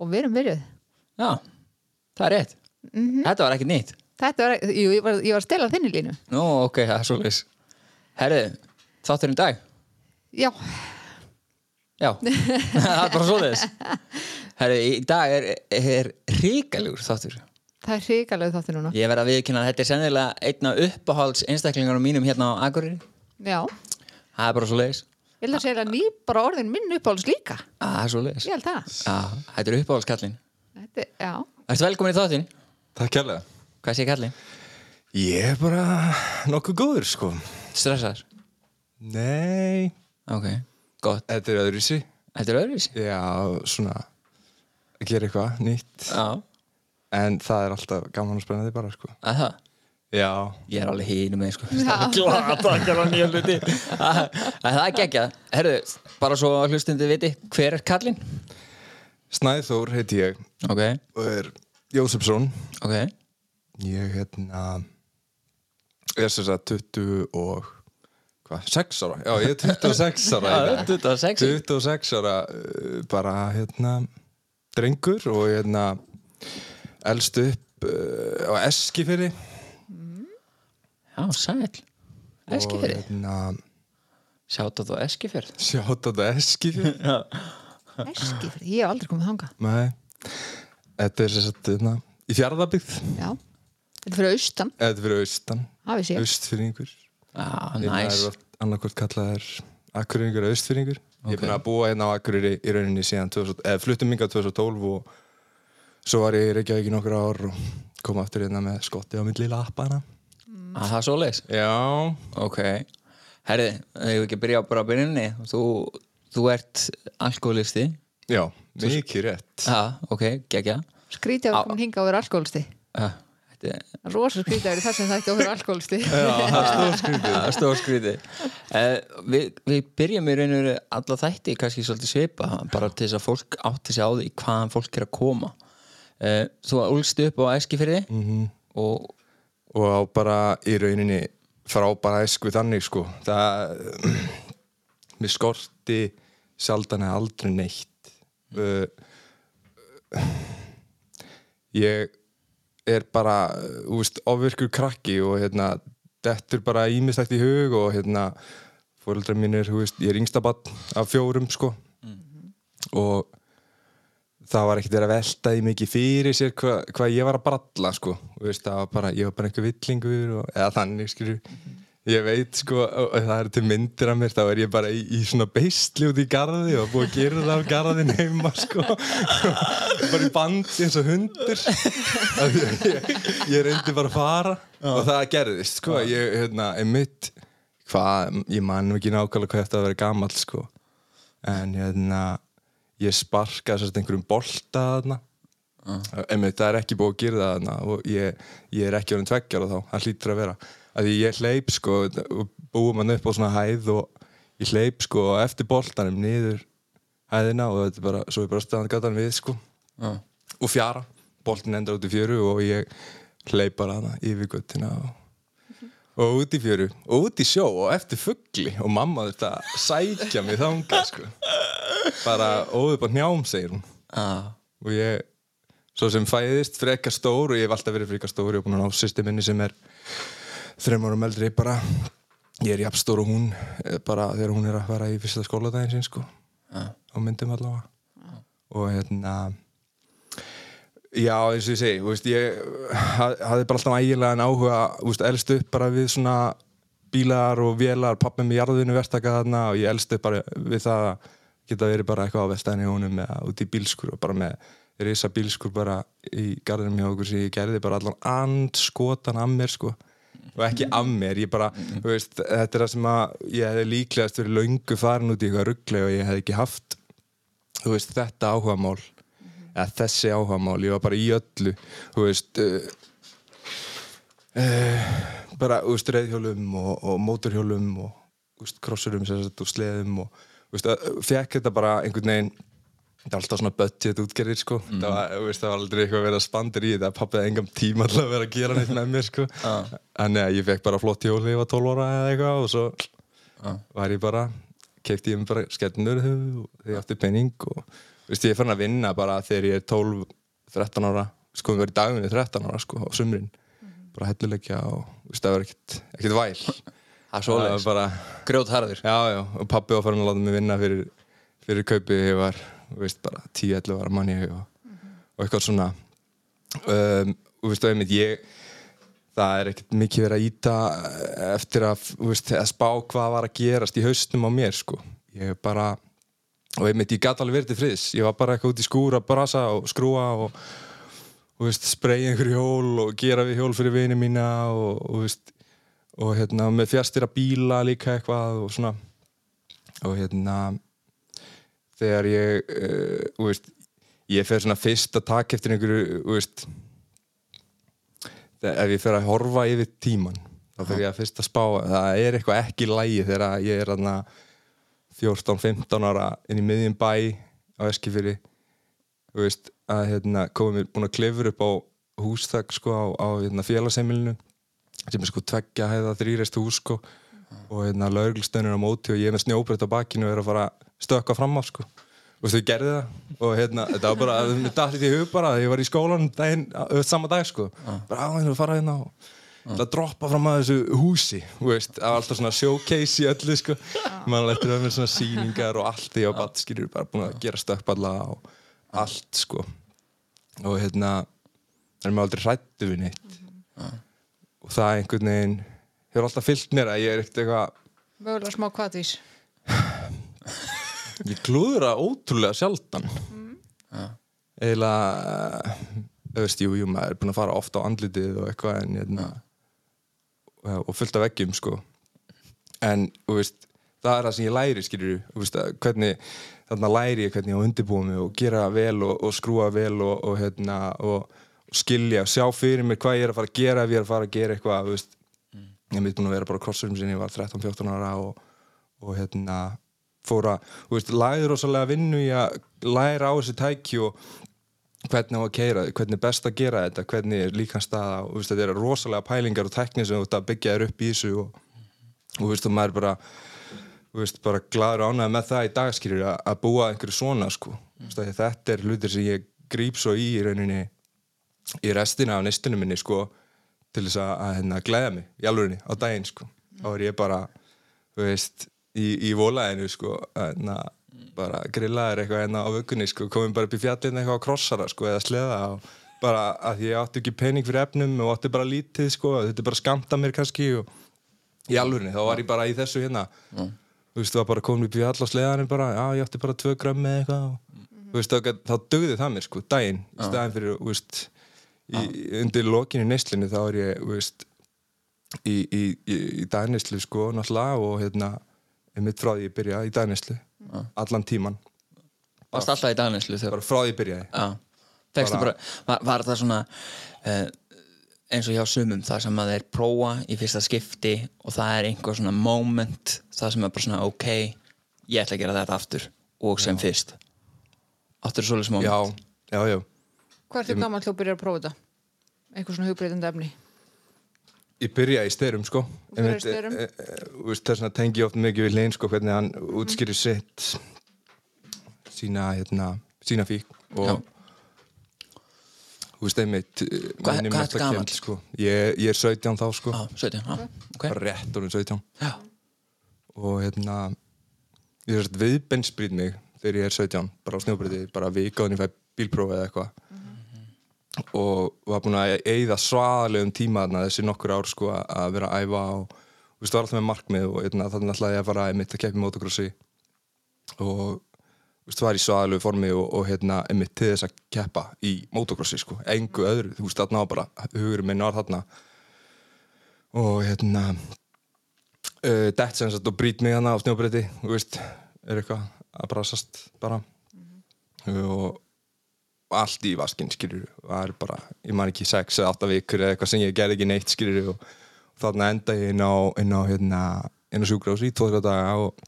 og við erum byrjuð. Já, það er rétt. Þetta var ekki nýtt. Þetta var, jú, ég var, ég var að stela þinni línu. Nú, ok, það er svolítið Herri, þáttur í dag? Já, Já, það er bara svolítið Herri, í dag er, er ríkalegur þáttur. Það er hrikalegu þáttu núna. Ég verð að viðkynna að þetta er sennilega einna uppáhalds einstaklingarum mínum hérna á Akureyri. Já, Það er bara svolítið ég held að segja að ný bara orðin minn uppáhalds líka Það er svolítið Ég held það Já, þetta er uppáhaldskallin Þetta, er- Já, Ertu velkomin í þáttin? Takk kærlega. Hvað sé kallin? Ég er bara nokkuð góður, sko. Stressaður? Nei, Ok, gott þetta er öðruvísi. Þetta er öðruvísi? Já, svona að gera eitthvað nýtt. Já, En það er alltaf gaman og spennandi bara, sko. að það Já, Ég er alveg hínu með sko Já. Glata að gera nýja hluti Það er geggjað Herðu, bara svo að hlustandi viti Hver er kallinn? Snæþór heiti ég Ok, og er Jósefsson. ok Ég hérna er sem sagt 20 og hvað, 6 ára? Já, ég er 26 ára í dag. 26 26 ára uh, bara hérna drengur og hérna elst upp uh, á Eskifirði Já, sæl. Eskifjörði hérna Sjátt á þú Eskifjörð sjátt á þetta Eskifirði eskifrið, ég hef aldrei komið þangað. Nei, þetta er sem sagt hérna, í fjárðabyggð Já, þetta er fyrir austan, þetta er fyrir austan, austfyrringur Já, hérna næs er annarkvort kallaðar akkurýringur og austfyrringur ég er búin að búa hérna á Akureyri í rauninni síðan 2000, eða fluttum minga 2012 og svo var ég í Reykjavík í nokkur ár og kom aftur hérna með skotti á milli lappana Að það er svo leis Já, Ok. Herði, þegar við ekki að byrja á bara að byrjunni Þú, þú ert alkoholisti já, mikið rétt. Já, ok, geggja. Skrítið Á- að komin hinga og vera alkoholisti Já, Þetta er Rosa skrítið að vera þessum þætti og vera alkoholisti Það er stór skríti uh, við, við byrjum í raun og veru alla þætti kannski svolítið svipa bara til þess að fólk átti sig á því hvaðan fólk er að koma. Uh, Þú ólst upp á Eskifirði -hmm. og og á bara í rauninni frábæra æsku þannig sko. Það mér skorti sjaldan eða aldrei neitt. Uh, ég er bara úst, ofvirkur krakki og hérna dettur bara ímistækt í hug og hérna fóreldrar mínir, þú veist, ég er yngstabann af fjórum sko. Og það var ekkert verið að velta því mikið fyrir sér hvað hva ég var að bralla sko. Veist, það var bara, ég var bara einhver villingur og, eða þannig skilur ég veit sko, og, það er til myndir af mér þá er ég bara í, í svona beistli út í garði og búið að gera það af garðin heima sko. Bara í bandi eins og hundur. Að ég, ég reyndi bara að fara og það gerðist sko. Ég, hérna, einmitt hvað, ég man nú ekki nákvæmlega hvað þetta að vera gamall sko. En hérna ég sparkaði sérst einhverjum bolta þarna. Einmitt, það er ekki búið að gera það þarna og ég, ég er ekki orðin tveggjar og þá, það hlýtur að vera. Að ég hleyp sko og búum hann upp á svona hæð og ég hleyp sko eftir boltanum niður hæðina og þetta er bara, svo er bara staðan gatan við sko. Já. og fjara, boltin endar út í fjöru og ég hleyp bara hana yfir guttina og, og út í fjöru og út í sjó og eftir fuggli og mamma þetta sækja mig þangað sko. Bara óður bara njám segir hún. Að, og ég svo sem fæðist frekar stór og ég hef alltaf verið frekar stór hef búin að ná sýsti minni sem er þreim árum eldri bara ég er jafn stór og hún eh, bara þegar hún er að fara í fyrsta skóladaginn sin sko. Á myndum allavega. Og hérna já eins og ég segi veist, ég haf- hafði bara alltaf ægilegan áhuga veist, elst upp bara við svona bílar og vélar, pappi með jarðinu verktaka þarna og ég elst upp bara við það að geta verið bara eitthvað á vestæðinni honum eða út í bílskur og bara með risa bílskur bara í garðinum hjá okkur sem ég gerði bara allan and skotan af mér sko. Og ekki af mér, ég bara þú veist, þetta er það sem að ég hefði líklegast verið löngu farin út í eitthvað ruggli og ég hefði ekki haft þú veist, þetta áhugamál eða þessi áhugamál, ég var bara í öllu þú veist uh, uh, bara, veist, reyðhjólum og, og móturhjólum og, krossurum og sleðum og, uh, fekk þetta bara einhvern veginn þetta er alltaf svona budget útgerðir sko. Það, var, veist, það var aldrei eitthvað að vera spandir í þetta pappi hafði engam tíma til að vera að gera neitt með mér sko. Þannig að ég fekk bara flott hjól þegar ég var 12 ára eða eitthvað og svo var ég bara keipti ég mér bara skellnur þegar ég átti penning og veist, ég er fann að vinna bara þegar ég er 12-13 ára. Sko, við verðum í dagunni 13 ára sko, á sumrin. Bara helluleikja og veist, það var ekkert, væl. Það var bara, Grjótharður. Og pappi var farin að láta mig vinna fyrir, fyrir kaupið ég var, þú veist, bara 10-11 ára manni og, og eitthvað svona. Um, og veist, og einmitt ég það er ekkert mikið verið að íta eftir að, veist, að spá hvað var að gerast í haustum á mér, sko. Ég er bara, og einmitt ég gæti alveg verið til friðs, ég var bara eitthvað út í skúr að brasa og skrúa og og veist, spreyja einhver hjól og gera við hjól fyrir vini mína og, og veist, og hérna með fjastýra bíla líka eitthvað og svona. Og hérna þegar ég uh, veist, ég fer svona fyrst að taka eftir einhverju veist ef ég fer að horfa yfir tíman þá fer ég að fyrst að spá það er eitthvað ekki lægi þegar ég er þarna 14-15 ára inn í miðjum bæ á Eskifyrri þú veist, að hérna, komum við búin að klefur upp á hústak sko á, á hérna, félagsheimilinu sem er sko tveggja heiða þrýreist hús sko og hérna lauruglstöðnir á móti og ég er með snjóbreytt á bakkinu og er að fara að stökka fram af sko. Og þau gerði það og hérna þetta var bara, það dætti í hug bara ég var í skólan daginn, ö, sama dag sko. Bara á hérna að fara hérna og það droppa fram að þessu húsi veist, alltaf svona showcase í öllu sko. Mann lettur að með svona sýningar og allt því á batskýrir bara búin að gera stökkballa og allt sko. Og hérna það er maður aldrei hrættu við neitt. Og það einhvern veginn hefur alltaf fyllt mér að ég er ekkert eitthvað Mögulega smá kvatvís ég klúður það ótrúlega sjaldan. Eiginlega þú veist, jú, jú, maður er búin að fara ofta á andlitið og eitthvað en hérna og fullt af veggjum sko. En, veist, það er það sem ég læri skilur, veist, að hvernig þarna læri ég hvernig á undirbúa mig og gera vel og, og skrúa vel og, og hérna, og, skilja og sjá fyrir mér hvað ég er að fara að gera ef ég er að fara að gera eitthvað, veist. Ég mitt búin að vera bara krossurum sinni, ég var 13-14 ára og, hérna fóra, þú veist, læði rosalega vinnu í að læra á þessi tæki og hvernig á að keira, hvernig er best að gera þetta, hvernig er líka staða og veist, þetta er rosalega pælingar og tækni sem þú ert að byggja þér upp í þessu og, og þú veist, og maður er bara þú veist, bara gladur ánægð með það í dagskýrir að, að búa einhverju svona sko, mm. veist, þetta er hlutir sem ég gríp svo í í rauninni í restina af nestunum minni sko, til þess að, að hérna, glæða mig í alvörinni á daginn sko, þá er ég bara þú veist, í, í volaðinu sko, hérna bara grillaður eitthvað hérna á vöggunni sko, komum bara upp í fjallin eitthvað á krossara sko, eða sleða og bara að ég átti ekki pening fyrir efnum og átti bara lítið sko, þetta er bara skamta mér kannski og í alvörinni, þá var ég bara í þessu hérna. Mm. þú veist, það var bara komin upp í alla sleðanir bara, já, ég átti bara tvö grömmi eða eitthvað og, þú veist, þá, þá dögði það mér sko, daginn, í staðin fyrir, þú veist í, undir lokinni neyslinni þá er ég, þú veist í, í, í, í dagneyslu sko, náttúrulega og hérna, mitt frá því ég byrja í dagneyslu, allan tíman Varst alltaf í dagninslu þegar bara frá því byrjaði. Já, bara, Bara- var, var það svona uh, eins og hjá sumum það sem að þeir prófa í fyrsta skipti og það er einhver svona moment það sem er bara svona ok ég ætla að gera þetta aftur og sem fyrst. Áttur svolítið moment? Já, já, já. Hvað ertu gammal þú byrjar að prófa þetta? Eitthvað svona hugbreytandi efni Ég byrjaði í styrum sko. Eh, eh, þú veist, Þess vegna tengi ég oft mikið við Lein sko hvernig hann útskýrir sitt sína, hérna, sína fík og þú veist einmitt eh, Hvað- ertu gamall? kennd, sko. ég, ég er 17 þá sko. Já, 17, já, ok. Bara rétt orðin 17 Já, og hérna ég er viðbensbrýð mig þegar ég er 17 bara á snjóbriði, bara vika og ég fæ bílprófi eða eitthvað og var búin að eigða svaðalegum tíma þarna þessi nokkur ár sko að- vera að æfa og þú veist, var alltaf með markmið og hérna, þannig ætlaði ég að fara einmitt að keppi motocrossi og þú veist, var í svaðalegu formi og, og hérna, einmitt til þess að keppa í motocrossi sko, engu öðru, þú veist, þarna var bara hugurinn minn var þarna. Og hérna uh, dett sem sagt og brýt mig hana á snjóbreyti þú veist, er eitthvað að brasast bara. Og allt í vaskinn skilur er bara, ég man ekki 6 eða 8 vikur eða eitthvað sem ég gerði ekki neitt skilur og, og þarna enda ég inn á inn á, hérna, inn á sjúkrós í 2-3 daga og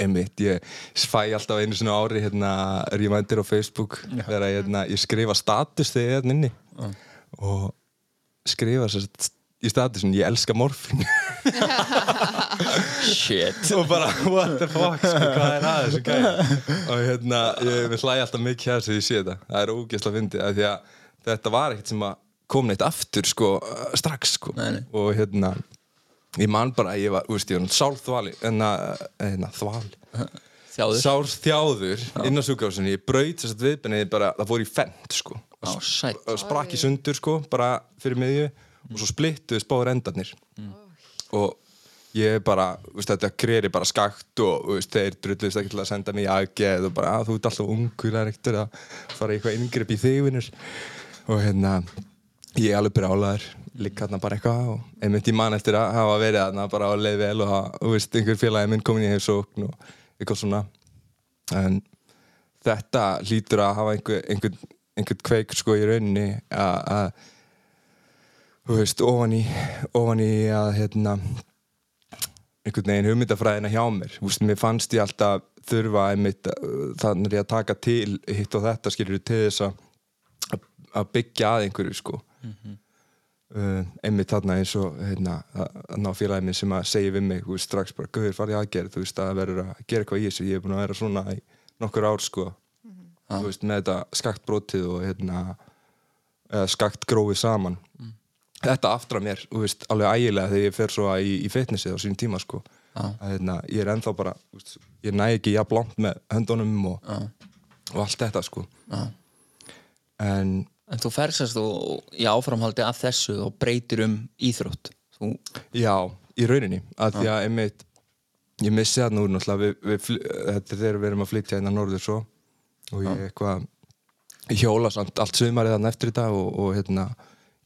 einmitt, ég fæ alltaf einu svona ári hérna, remindir á Facebook þegar hérna, ég skrifa status þegar ég er hérna inni og skrifa í statusin ég elska morfin shit. Og bara what the fuck sko, hvað er að þessu gæði og hérna, ég hlæja alltaf mikið hér sem ég sé þetta, það er ógeðslega fyndið af því að þetta var ekkert sem að kom neitt aftur sko, strax sko. Nei, nei. og hérna ég man bara ég var, úrst, ég var sálþvali en að, hérna, þvali þjáður. Sálþjáður inn á sjúkásunni, ég braut þess að viðbennið bara, það fór í fend sko. Á sætt sprakk í sundur sko, bara fyrir miðju og svo splittuði spáður endarnir. Og ég bara, veist, þetta kreri bara skakt og veist, þeir drulluðist ekki til að senda mig í aðgeð og bara að þú ert alltaf ungur það er ekkert að fara eitthvað yngripp í þig vinnur og hérna ég er alveg brjálaður líka hérna bara eitthvað og einmitt ég man eftir að hafa verið hérna bara á leið vel og þú veist, einhver félagi minn komin í heimsókn og eitthvað svona. En þetta hlýtur að hafa einhver, einhver, einhver kveik sko í rauninni að að, þú veist, ofan í ofan í að hérna einhvern veginn hugmyndafræðina hjá mér. Þú veist, mér fannst ég alltaf þurfa einmitt, uh, þannig að taka til hitt og þetta skilur til þess að að byggja að einhverju sko. Uh, einmitt þarna eins og hérna, að ná félagið minn sem að segja við mig þú veist, strax bara, gauður farið aðgerð. Þú veist, að verður að gera eitthvað í þessu. Ég er búin að vera svona í nokkur ár sko. Þú veist, með þetta skakt brotið og hérna skakt grófið saman þetta aftra mér, veist, alveg ægilega þegar ég fer svo í, í fitnessið á sín tíma sko. Já. að hérna, ég er ennþá bara veist, ég næ ekki jafn langt með höndunum og, og allt þetta sko. Já. en en þú fersast og í áframhaldi af þessu og breytir um íþrótt. Þú, Já, í rauninni. Að því að einmitt ég missi það nú náttúrulega við, við, fly- þetta er þegar við erum að flytja inn að norður svo og ég eitthvað ég hjóla samt allt sumarið þannig eftir þetta og, og hérna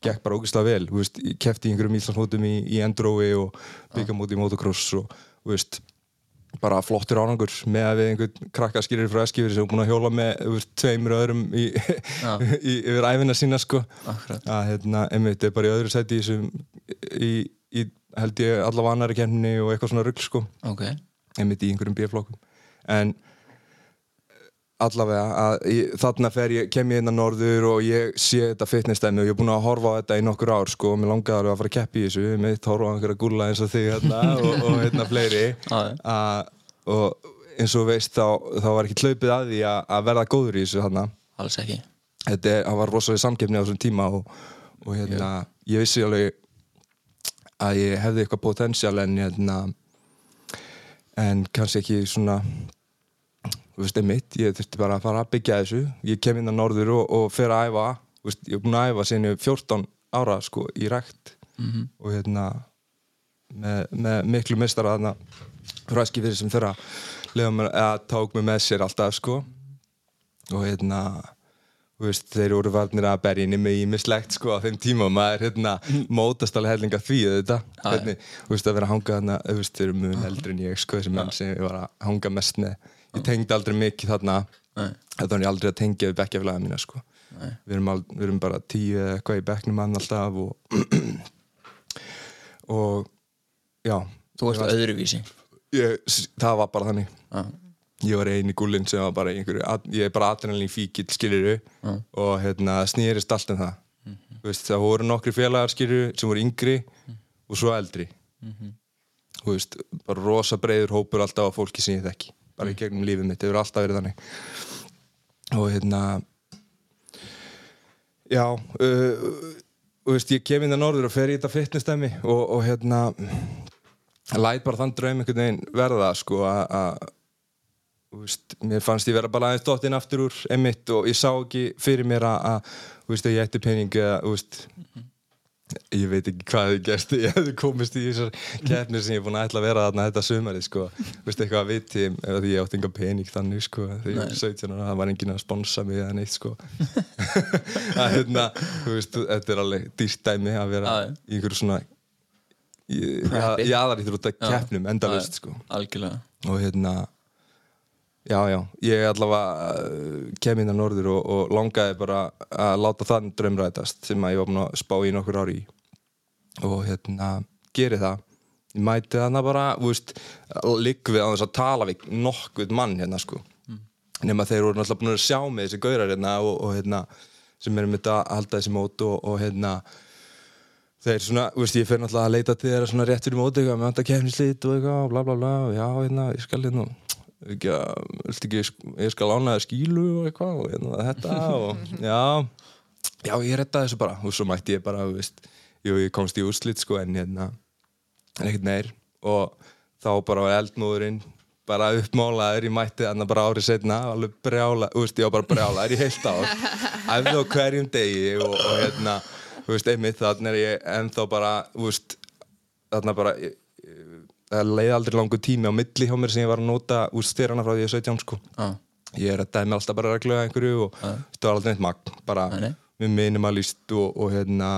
gekk bara ógeðslega vel, þú veist, ég kefti í einhverjum íslandsmótum í, í endrói og byggamóti í motocross og þú veist bara flottur árangur með að við einhvern krakkaskýrir frá Eskifir sem er búin að hjóla með veist, tveimur öðrum í, í, yfir æfina sína sko. Akkurat. að hérna, einmitt er bara í öðru sæti þessum, í, í held ég allavega annari kemni og eitthvað svona rugl sko. Ok, einmitt í einhverjum bíflokkum en allavega að ég, þarna fer ég, kem ég inn að norður og ég sé þetta fitnessdæmi og ég er búin að horfa á þetta í nokkur ár sko og mér langaði alveg að fara að keppi í þessu mitt horfa á einhverja gúlla eins og þig hérna og, og hérna fleiri. Að, og eins og veist þá, þá var ekki hlaupið að því að, að verða góður í þessu þarna. Alls ekki. Þetta er, var rosalega samkeppni á þessum tíma og, og hérna, ég vissi alveg að ég hefði eitthvað potensial en hérna en kannski ekki svona þú veist, einmitt, ég þurfti bara að fara að byggja þessu. Ég kem inn á norður og, og fer að æfa. Þú veist, ég er búin að æfa sinni 14 ára sko, í rækt. -hmm. og hérna með, með miklu mistara þarna fræski fyrir sem þeirra tók mig með sér alltaf sko. Og hérna veist, þeir voru varnir að berja inni með ímislegt sko á þeim tíma. Og maður hérna mótast alveg hellinga því þetta hvernig, veist, að vera að hanga þarna þeir eru mun eldri en ég sko sem ég var að hanga mest með ég tengdi aldrei mikið þarna. Þetta var ég aldrei að tengja við bekkjafélaga mína sko. Við erum, al, við erum bara tíu eða eitthvað í bekknum hann alltaf og og já. Þú varst öðruvísi. Ég, það var bara þannig. Já. ég var eini gúlinn sem var bara einhverju ég er bara adrenalín fíkil skiluru og hérna snýrist allt um það. Mhm. Þú veist, það voru nokkri félagar skiluru sem voru yngri og svo eldri. Mhm. þú veist, bara rosa breiður hópur alltaf á fólki sem ég þekki bara í gegnum lífið mitt, það hefur alltaf verið þannig. Og hérna já uh, þú veist, ég kem inn að norður og fer í þetta fitnessdæmi og, og hérna læt bara þann draum einhvern veginn verða sko að- veist, mér fannst ég vera bara aðeins dottinn aftur úr emitt og ég sá ekki fyrir mér að, ég ætti pening eða, ég veit ekki hvað þið gerst ég hefði komist í þessar keppnir sem ég er búin að ætla að vera þarna þetta sumari sko, veist, eitthvað að viti því ég átti enga pening þannig sko þegar ég var 17 ára, það var enginn að sponsa mig eða neitt sko að hérna, þú veist, þetta er alveg dýrt dæmi að vera já. í einhverju svona Preppi. jaðar í þrjóta Já. keppnum endalaust sko algjörlega og hérna já, já, ég allavega uh, kem inn á norður og, og langaði bara að láta þann draumrætast sem að ég var búin að spá í nokkur ári í. Og hérna geri það. Ég mæti þarna bara, þú veist ligg við á þess að tala við nokkuð mann hérna sko. Nema þeir voru náttúrulega búin að sjá mig þessi gaurar hérna og, og hérna sem erum þetta að halda þessi mót og, og hérna þeir svona, þú veist, ég fer náttúrulega að leita til þeirra svona rétt fyrir móti, eitthvað, með kemnislít og eitthvað, bla bla bla, já, hérna, ég skal hérna, ekki að, ekki, ég skal það skílu og eitthvað, og hérna, þetta, og já, já, ég redda þessu bara, og svo mætti ég bara, þú veist, jú, ég komst í úrslit, sko, en hérna, ekkert meir, og þá bara var eldmóðurinn, bara uppmálaður, ég mætti þannig bara árið setna, alveg brjála, þú veist, ég var bara brjálaður í heilt ár, æfði á hverjum degi og, og hérna, þú veist, einmitt þannig er ég ennþá bara, þú veist, þarna bara, ég, það leiði aldrei langur tími á milli hjá mér sem ég var að nota úr styrana frá því ég er 17 sko. Já. Ég er að dæmi alltaf bara reglulega einhverju og það var aldrei neitt magn, bara nei. með minimalist og, og hérna,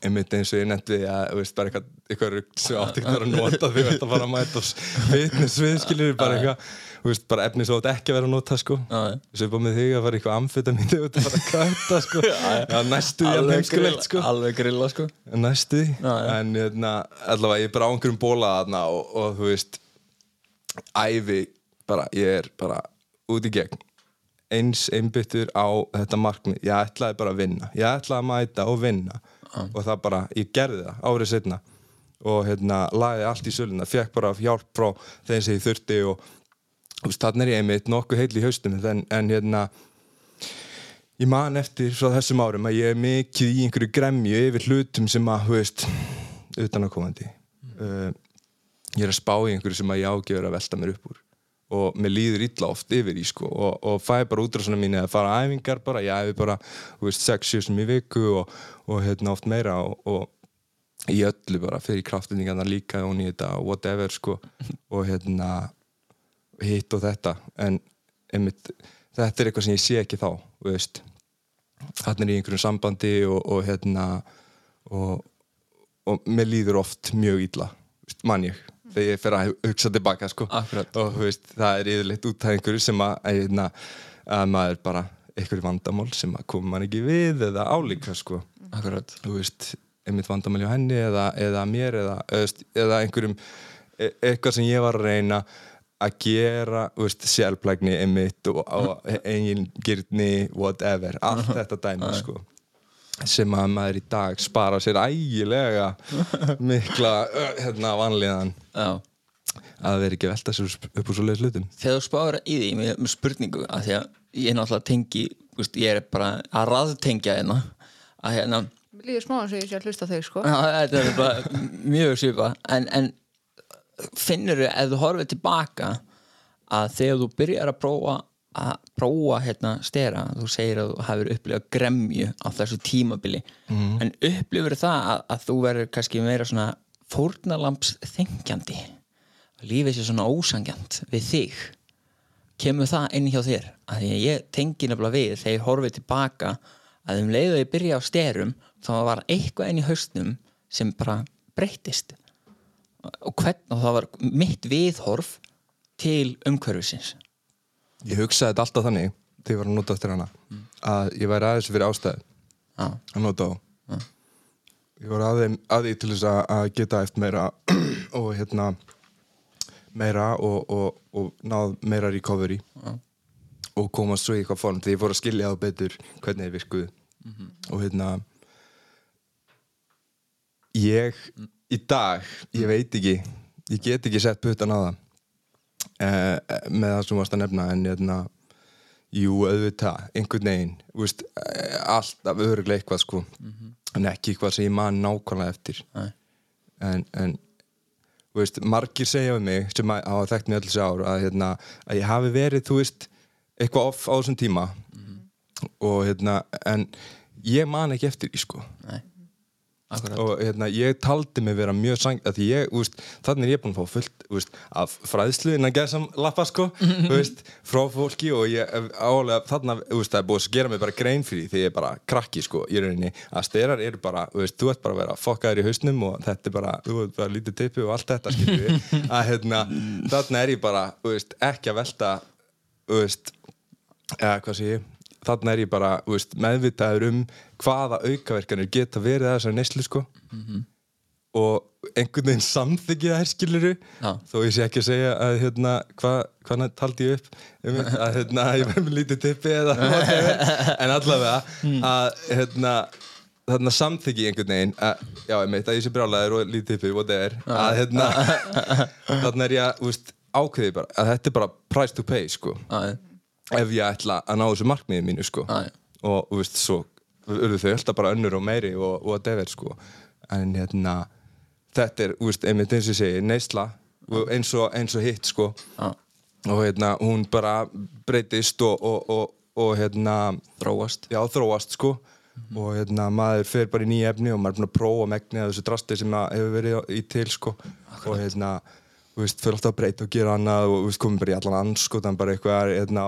einmitt eins og ég nefndi að, veist, bara eitthvað, eitthvað rugg sem átti ekki að að nota því að fara að mæta fitness við, skiljur, bara eitthvað, þú veist, bara efni sem átti ekki að vera að nota, sko. Já, já. Svipað með þig að fara eitthvað amfetamin og þetta fara að kvæta, sko. Já, næstu því að heimskulegt, sko. alveg grilla sko Næstu því. Já, já. En hérna, allavega, ég er bara á einhverjum bóla þarna og, og þú veist, æfi, bara, ég er bara út í gegn. Eins einbyttur á þetta markmið. Ég ætlaði bara að vinna. Ég ætlaði að mæta og vinna. Og það bara, ég gerði það árið setna. Og hérna, lagði allt í söluna. Fekk bara hjálp frá þeim sem ég þurfti og þannig er ég einmitt nokkuð heil í haustum en, en hérna ég man eftir frá þessum árum að ég er mikið í einhverju gremju yfir hlutum sem að, þú veist, utanakomandi uh, ég er að spá í einhverju sem að ég ágefur að velta mér upp úr. Og mér líður illa oft yfir í sko og, og fæ bara útrásuna mín eða fara á æfingar bara, ég æfi bara, þú veist, 6-7 sem í viku og, og hérna oft meira og, og í öllu bara fyrir kraftendingarna líka og þetta og whatever sko. Og hérna hitt og þetta en einmitt, þetta er eitthvað sem ég sé ekki þá veist hann er í einhverjum sambandi og, og hérna og, og mér líður oft mjög illa þú veist, man ég þegar ég fer að hugsa tilbaka sko. Akkurat. og veist, það er yfirleitt út af einhverju sem að, hérna, að maður bara einhverju vandamál sem að koma man ekki við eða álíka sko Akkurat þú veist, einmitt vandamæli á henni eða, eða mér eða, eða einhverjum e eitthvað sem ég var að reyna að gera, þú veist, sjálflægni einmitt og, og eigin gyrni, whatever, allt þetta dæmi sko sem að maður í dag spara sér ægilega mikla hérna vanlíðan. Já. Að vera ekki velta sér upp úr svo leiðis hlutum. Þegar þú spáður í því með, með spurningu að því að ég náttúrulega tengi veist, ég er bara að raðtengja hérna að hérna líður smá eins og ég sé að hlusta þau sko. Já, þetta er bara mjög svipa en, en finnur þú ef þú horfið tilbaka að þegar þú byrjar að prófa að prófa hérna stera þú segir að þú hafur upplifað gremju á þessu tímabili en upplifur það að, að þú verður kannski meira svona fórnalamps þengjandi lífið sé svona ósangjant við þig kemur það inn hjá þér? Að því að ég tengi nefnilega við þegar ég horfið tilbaka að um leiðu ég byrja á sterum þá var eitthvað inn í haustnum sem bara breyttist og hvern og það var mitt viðhorf til umhverfisins. Ég hugsaði þetta alltaf þannig þegar ég var að nota eftir hana að ég væri aðeins fyrir ástæðu Já, að nota á ég var að, þeim, að því til þess að, að geta eftir meira og hérna meira og, og, og náð meira recovery Já. og komast svo í eitthvað form þegar ég fór að skilja þá betur hvernig þið virkuðu. Og hérna ég í dag, ég veit ekki ég get ekki sett puttan á það eh, með það sem varst að nefna en hérna jú, auðvitað, einhvern veginn veist, eh, alltaf öruglega eitthvað sko en ekki eitthvað sem ég man nákvæmlega eftir. Nei. en, en veist, margir segja um mig sem hafa þekkt öll þessi ár að, hérna, að ég hafi verið, þú veist eitthvað off á þessum tíma. Og hérna, en ég man ekki eftir því sko. Nei, akkurat. Og hérna, ég taldi mig vera mjög sang að þannig er ég búin að fá fullt veist, af fræðslu innan gæðsam lappa sko, veist, frá fólki og ég álega, þannig veist, það er búið að gera mig bara grein fyrir því ég er bara krakki sko, í rauninni, að styrar eru bara, veist, þú ert bara að vera fokkaður í hausnum og þetta er bara, þú veist, bara lítið teipi og allt þetta, að hérna þannig er ég bara, ekki að velta eða hvað sé ég þannig er ég bara veist, meðvitaður um hvaða aukaverkanir geta verið að þessari neyslu sko. Og einhvern veginn samþykja þær skiluru Já. þó ég sé ekki að segja að hérna, hvað hva taldi ég upp? Að hérna, ég verði með lítið tippi eða en allavega að hérna, þarna samþyggi einhvern veginn að, já, ég meit að ég sé brjálæður og lítið tippið, whatever. Að hérna þarna er ég að, þú veist, ákveði bara að þetta er bara price to pay, sko. Já, ef ég ætla að ná þessu markmiði mínu, sko. Já, já. og, þú veist, svo urðu þau alltaf bara önnur og meiri og, og whatever, sko. En hérna, þetta er, þú veist, einmitt eins og ég segi, neysla og eins og, eins og hitt, sko. Já, og hérna, hún bara breytist og, og, og, og hérna þróast. Já, þróast sko. Og hérna maður fer bara í nýja efni og maður er búin að prófa megni að þessu drasti sem að hefur verið í til sko. Og hérna þú veist, fyrir alltaf að breyta og gera annað og þú veist, komum bara í allan anskotan bara eitthvað hérna,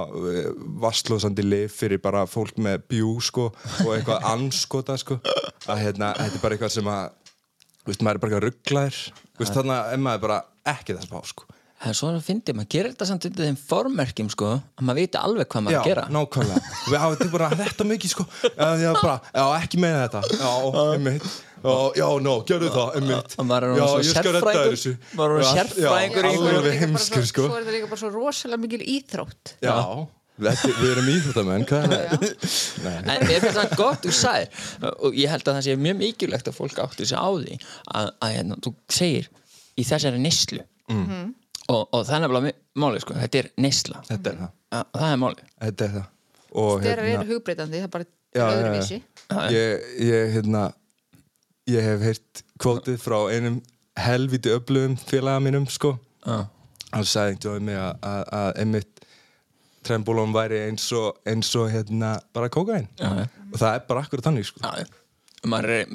vastlósandi lif fyrir bara fólk með bjú sko og eitthvað anskota sko. Að hérna, þetta er bara eitthvað sem að þú veist, maður er bara eitthvað rugglaðir þú veist, þannig að maður er bara ekki þess að fá sko Það er svona að fyndi, maður gerir þetta samt undir þeim formerkjum sko, að maður viti alveg hvað maður er að gera. nákvæmlega. Við þetta bara þetta mikið sko. Já, já, bara, já ekki með þetta. Já, einmitt. Já, já, nó, gjörðu það, einmitt. Og maður er Já, ég svo skal redda sérfræðingur. þessu. Maður er orðinn Já, sérfræðingur í Já, einhverju. alveg heimskur sko. Svo er þetta líka bara svo rosalega mikil íþrótt. Já, þetta, við erum íþjóttamenn, hvað er það? Nei, En mér finnst það gott þú sagðir og ég held að það sé mjög mikilvægt hérna, og, og það er nefnilega málið sko, þetta er neysla. Þetta er það. Að, það er málið. Þetta er það. Og Þeirra eru hugbreytandi, það er bara Já, já, já. öðruvísi ég, ég, hérna ég hef heyrt kvótið frá einum helviti öflugum félaga mínum sko. Hann sagði einhvern veginn mig að, einmitt trembólón væri eins og, eins og hérna bara kókain Já, já. og það er bara akkur þannig sko. Já, já. maður er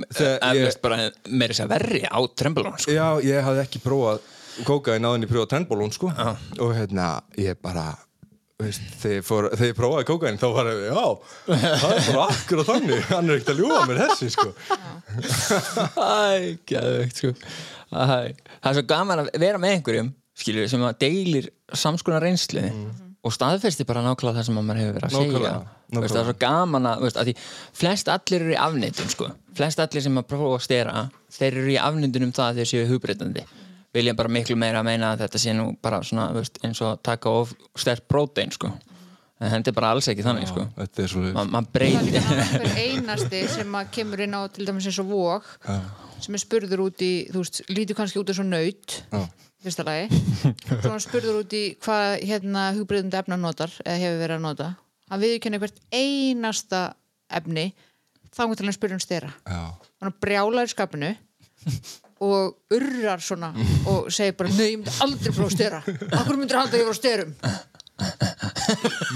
eflust bara meira að verri á trembulón sko. já, ég hafði ekki prófað kókain áðan ég prófað trembólón sko. Og hérna, ég bara veist, þegar, ég prófaði kókain þá var ég, já, það er bara akkur þannig. Hann er ekkert að ljúga mér þessi sko. Æ, gæðvegt sko. Æ, Það er svo gaman að vera með einhverjum skilur sem að deilir samskona reynslu og staðfesti bara nákvæmlega það sem að maður hefur verið að segja. Nákvæmlega, Veist, það er svo gaman að, veist, að því flest allir eru í afneitun sko. flest allir sem að prófa að stera þeir eru í afneitun um það að þeir séu hugbreytandi vilja bara miklu meira að meina að þetta sé nú bara svona veist, eins og að taka of stert prótein sko. en þetta er bara alls ekki þannig sko. þetta er svo Ma, maður Það er breytir líka hver einasti sem að kemur inn á til dæmis eins og vók sem er spurður út í, þú veist, lítur kannski út eins og naut Já. fyrsta lagi. Svo hann spurður út í hvað hérna hugbreyðandi efna notar eða hefur verið að nota. Hann viðurkenni hvert einasta efni þá hann til hann spurður um stera. Já, hann brjálar í skapinu og urrar svona og segir bara, nei, ég myndi aldrei prófa að stera. Okkur myndir halda að ég var að sterum?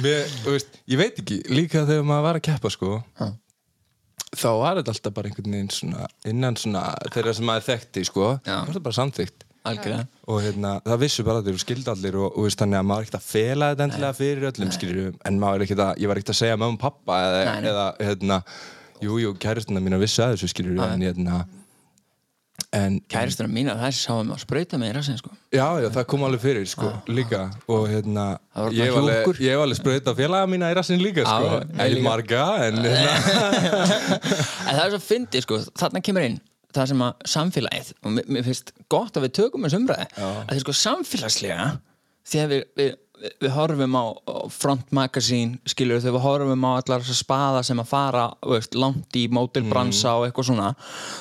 Mér, veist, ég veit ekki, líka þegar maður var að keppa sko þá var þetta alltaf bara einhvern veginn svona innan svona þeirra sem maður þekkti sko það var þetta bara samþykkt. Algjörlega. Og hérna, það vissu bara allir og skildi allir og, og veist, þannig að maður er ekkert að fela þetta endilega fyrir öllum skilur en maður er ekkert að, ég var ekkert að segja mömmu og pappa eða, Nei, eða hérna, jú, jú, kæristuna mín að vissu að þessu skilur en hérna en, kæristunum mína, það sáum að sprauta með rassin sko. Já, já, það kom alveg fyrir, sko, líka. Og hérna, ég hef alveg, alveg sprauta félaga mína í rassin líka, sko, ekki líka. marga, en hérna, en það er svo fyndið sko, þarna kemur inn það sem að samfélagið og mér, mér finnst gott að við tökum þessu umræði að því sko samfélagslega þegar við, við, við horfum á front magazine, skilur þegar við horfum á allar þessar spaða sem að fara veist, langt í mótilbransa og eitthvað svona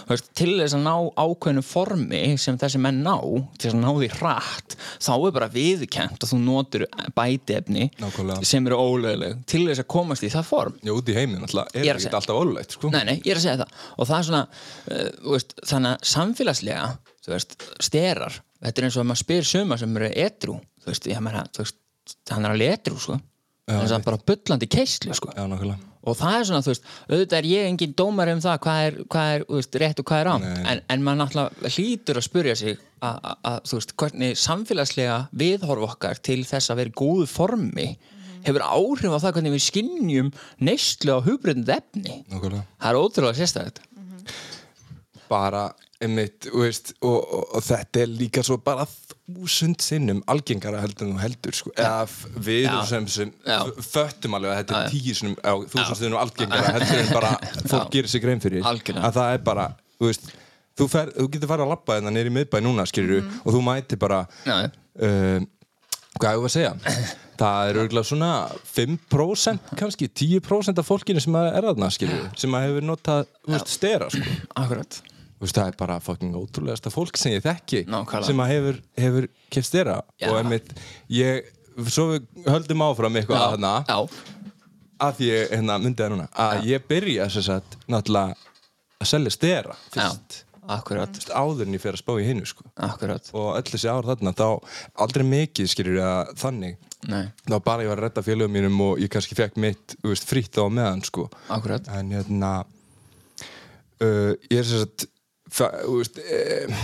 veist, til þess að ná ákveðnu formi sem þessi menn ná til þess að ná því hratt þá er bara viðkent að þú notur bætiefni Nákvæmlega. sem eru ólögleg til þess að komast í það form já, út í heiminn alltaf, er að segja. alltaf ólulegt, sko. Nei, nei, ég er að segja það og það er svona, uh, veist, þannig að samfélagslega, þú veist, sterar þetta er eins og að maður spyr suma sem eru edru, þú veist, ég meina, þú veist hann er alveg edru, sko. Hann er bara bullandi keislu, sko. Já, nákvæmlega. og það er svona, þú veist, auðvitað er ég engin dómar um það hvað er, hvað er veist, rétt og hvað er á en, en maður náttúrulega hlýtur að spurja sig að, að- að, þú veist, hvernig samfélagslega viðhorf okkar til þess að vera í góðu formi hefur áhrif á það hvernig við skinnjum neyslu á hugbreyndið efni. Nákvæmlega. Það er ótrúlega sérstætt Bara, einmitt, þú veist, og, og, og þetta er líka svo bara þúsund sinnum algengara heldur en þú heldur, sko, eða við Já. sem, sem föttum alveg að þetta er tíu sinnum, þúsund sinnum algengara heldur en bara fólk gerir sig grein fyrir, að það er bara, þú veist, þú, fer, þú getur farið að labba hérna neyri miðbæ núna, skilur og þú mæti bara uh, hvað ég var að segja? Það er örgulega svona 5% kannski, 10% af fólkinu sem er skilju, sem að hefur notað þú stera sko. Akkurat. Þú veist, það er bara fucking ótrúlegasta fólk sem ég þekki Nákvæmlega. sem að hefur, hefur stera. Já. og einmitt, ég svo við höldum áfram eitthvað að Já, að því ég hérna, myndi það núna að ég byrja sem sagt náttúrulega að selja stera fyrst. Já, akkurat. Þú veist, áður en ég fer að spá í hinnu sko. Og öll þessi ár þarna þá aldrei mikið skilur að þannig. Nei, þá bara ég var að redda félögum mínum og ég kannski fekk mitt veist, frýtt á meðan sko. en hérna uh, ég er sem sagt fa- þú veist uh,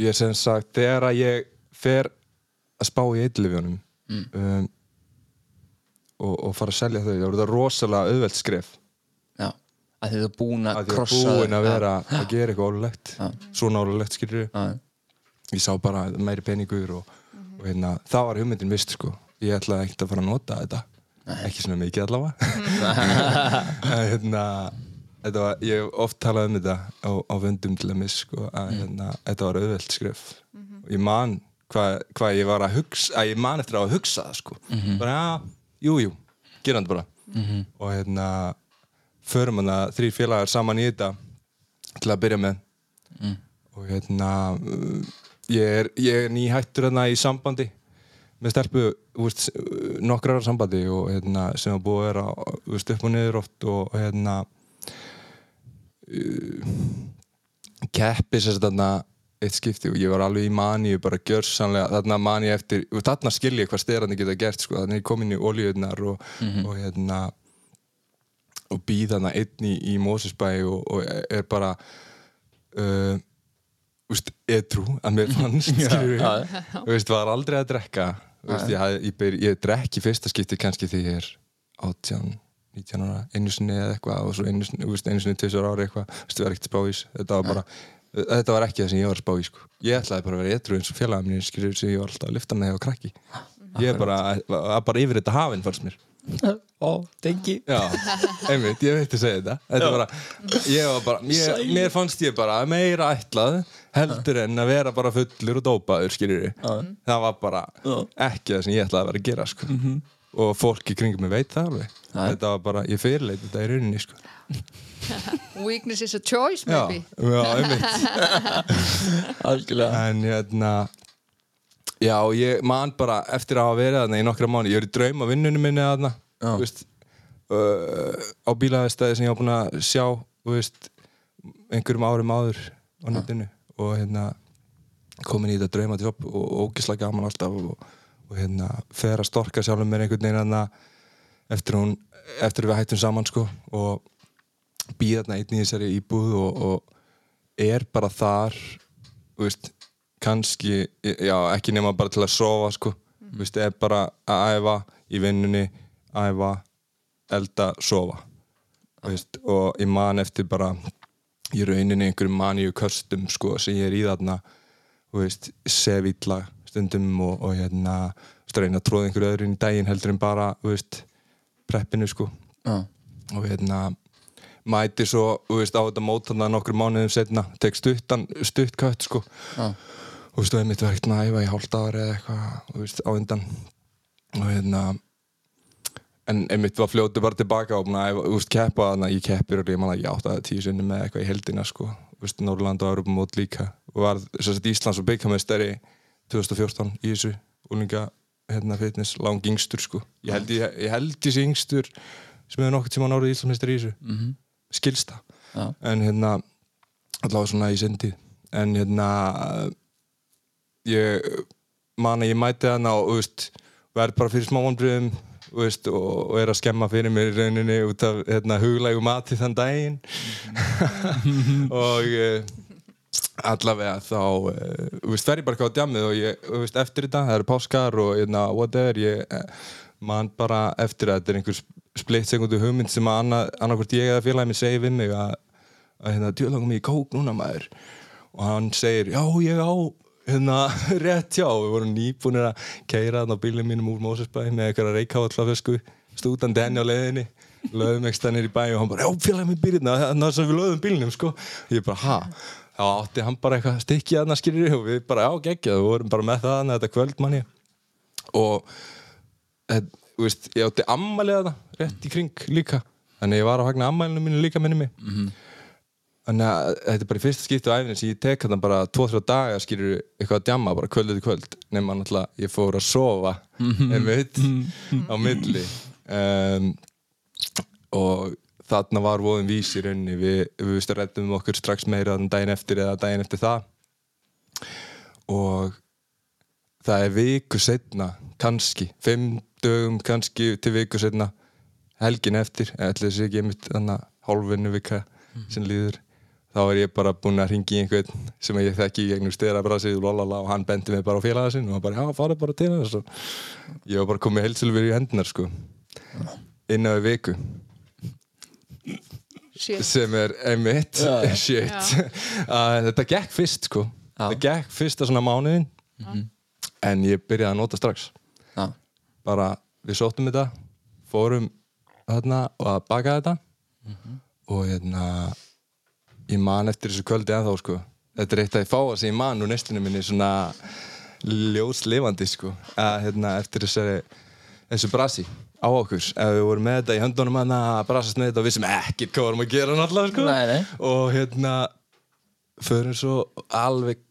ég er sem sagt þegar að ég fer að spá í eitthlifjónum um, og, og fara að selja þau þá er þetta rosalega auðvelt skref. Já, að þið er búin að að ég er krossa búinn að vera að gera eitthvað ólulegt svona ólulegt skilur ég sá bara meiri peningur og, og hérna, það var hugmyndin vist sko. Ég ætlaði ekkert að fara að nota þetta. Ekki svona mikið allavega. Hérna var, ég hef oft talað um þetta á, á vöndum til að miss sko, að hérna, þetta var auðvelt skref. Og ég man hvað hva ég var að hugsa að ég man eftir að hugsa það sko. Bara já, jú, jú, gera þetta bara. Og hérna förum hann að þrý félagar saman í þetta til að byrja með. Og hérna uh, ég er, ég er nýhættur hérna í sambandi með stelpu nokkrar sambandi og hérna sem að búið að vera upp og niður oft og hérna keppi sér þarna eitt skipti og ég var alveg í maníu bara gjörsanlega, þarna maníu eftir og þarna skil ég hvað styrandi geta gert sko, þannig ég kom inn í olíunar og, og hérna og býð þarna einn í, í Mósusbæ og, og er bara uh, úst, edru að mér fannst við veist, var aldrei að drekka. Veist, ég, ég, ég drekk í fyrsta skipti kannski því ég er 18 19 ára, einu sinni eða eitthvað og svo einu sinni, þú veist, einu sinni tvisar ára eitthvað. Þú veist, ég var ekkert að spá í þessu þetta var bara þetta var ekki það sem ég var að spá í sko. ég ætlaði bara að vera edru eins og félagum mínir skilur sem ég var alltaf að lifta með og krakki. Ég er bara, að bara yfir þetta hafinn fannst mér. Ó, tengi Já, einmitt, ég veit að segja þetta. Þetta var bara, ég var bara ég, Sæl. Mér fannst ég bara meira ætlað heldur en að vera bara fullur og dópaður, skiljur Það var bara. Mhm. ekki það sem ég ætlaði að vera að gera sko. Og fólk í kringum mig veit það alveg. Þetta var bara, ég fyrirleit þetta í rauninni sko. Weakness is a choice Já, maybe. já, einmitt. Algjörlega. En hérna Já, ég man bara eftir að hafa verið þarna í nokkra mánu, ég er í draum á vinnunum minni þarna, Já. þú veist uh, á bílaðistæði sem ég var búin að sjá, þú veist einhverjum árum áður á netinu. Og hérna komin í þetta drauma til jobb og ógislega gaman alltaf og, og hérna fer að storka sjálfum mér einhvern veginn þarna eftir eftir við hættum saman sko og býða þarna einn í þessari íbúð og, og er bara þar veist, kannski já, ekki nema bara til að sofa sko, þú veist, er bara að æfa í vinnunni, æfa elda, sofa veist, og ég man eftir bara í rauninni einhverjum maníu köstum sko, sem ég er í þarna sef illa stundum og, og hérna reyna að tróða einhverju öðru inn í daginn heldur en bara, veist, preppinu sko. Já, og hérna mæti svo, veist, á þetta mót þarna nokkur mánuðum setna, tek stuttan stuttkött, sko. Já, og og einmitt var ekkert næfa í hálft ári eða eitthvað, á undan. Og hérna en einmitt var fljótið bara tilbaka og búin að keppa þarna, ég keppir og ég man að ég átti að tíu sinni með eitthvað í heldina, sko. Norrland og Europamót líka. Og var að Íslands og byggamestari 2014 í þessu úlinga, hérna, fitness, lang yngstur, sko. Ég held ég, ég held sé yngstur sem hefur nokkuð tíma árið Íslandsmeistari í þessu. Mm -hmm. skilst það. Já, en hérna allavega svona í sendi en hérna ég man að ég mæti hana og veist, verð bara fyrir smá vonbröðum og, og er að skemma fyrir mér í rauninni út af hérna, huglægu mati þann daginn. Og uh, allavega þá veist, fer ég bara hvað á djamið og ég, veist, eftir þetta, það eru páskar og hérna, whatever, ég uh, man bara eftir að þetta er einhver splitt sekundu hugmynd sem að annað, annarkvort ég eða félagið mér segir við mig að, að hérna, djölangum ég kók núna maður. Og hann segir, já ég á hérna, rétt já, við vorum nýbúinir að keira þarna á bílum mínum úr Mósusbæ með eitthvað reykávallafösku stúdandi henni á leiðinni lögum ekki stannir í bæ og hann bara, já félagið mér býrðina þannig sem við lögum bílnum sko. Ég bara, ha, þá átti hann bara eitthvað stikki aðna skilur og við bara, já, geggjað, við vorum bara með það þarna þetta kvöld manni og eh, þú veist, ég átti ammælið það rétt í kring líka. Þannig ég var að fagna ammælinu mínu líka minni mig. Þannig að þetta er bara í fyrsta skipti á æfinu sem ég tek hann bara 2-3 daga skilur eitthvað að djamma bara kvöld eftir kvöld. Nema náttúrulega ég fór að sofa einmitt á milli. Um, og þarna var voðin vís í rauninni. Við, við að reddum okkur strax meira daginn eftir eða daginn eftir það. Og það er viku setna kannski, fimm dögum kannski til viku setna helgin eftir, ætla þessi ekki einmitt þannig hálfinu vika sem líður þá er ég bara búinn að ringi í einhvern sem ég þekki í gegnum styrabræsið og hann bendi mig bara á félaga sinn og hann bara, já, farið bara til þess og ég var bara komið heilsilfur í hendunar sko inn á viku Shit. sem er einmitt shit. Að þetta gekk fyrst sko. Já. þetta gekk fyrst að svona mánuðin en ég byrjaði að nota strax. Já, bara við sóttum þetta fórum þarna og að baka þetta. Og hérna ég man eftir þessu kvöldi ennþá sko. Þetta er eitt að ég fá að sem ég man úr neslinu minni svona ljóslifandi sko. Að hérna eftir þessari þessu brasi á okkur. Ef við vorum með þetta í höndunum hana að brasast með þetta og við sem ekkert hvað vorum að gera náttúrulega sko. Nei, nei. og hérna förum svo alveg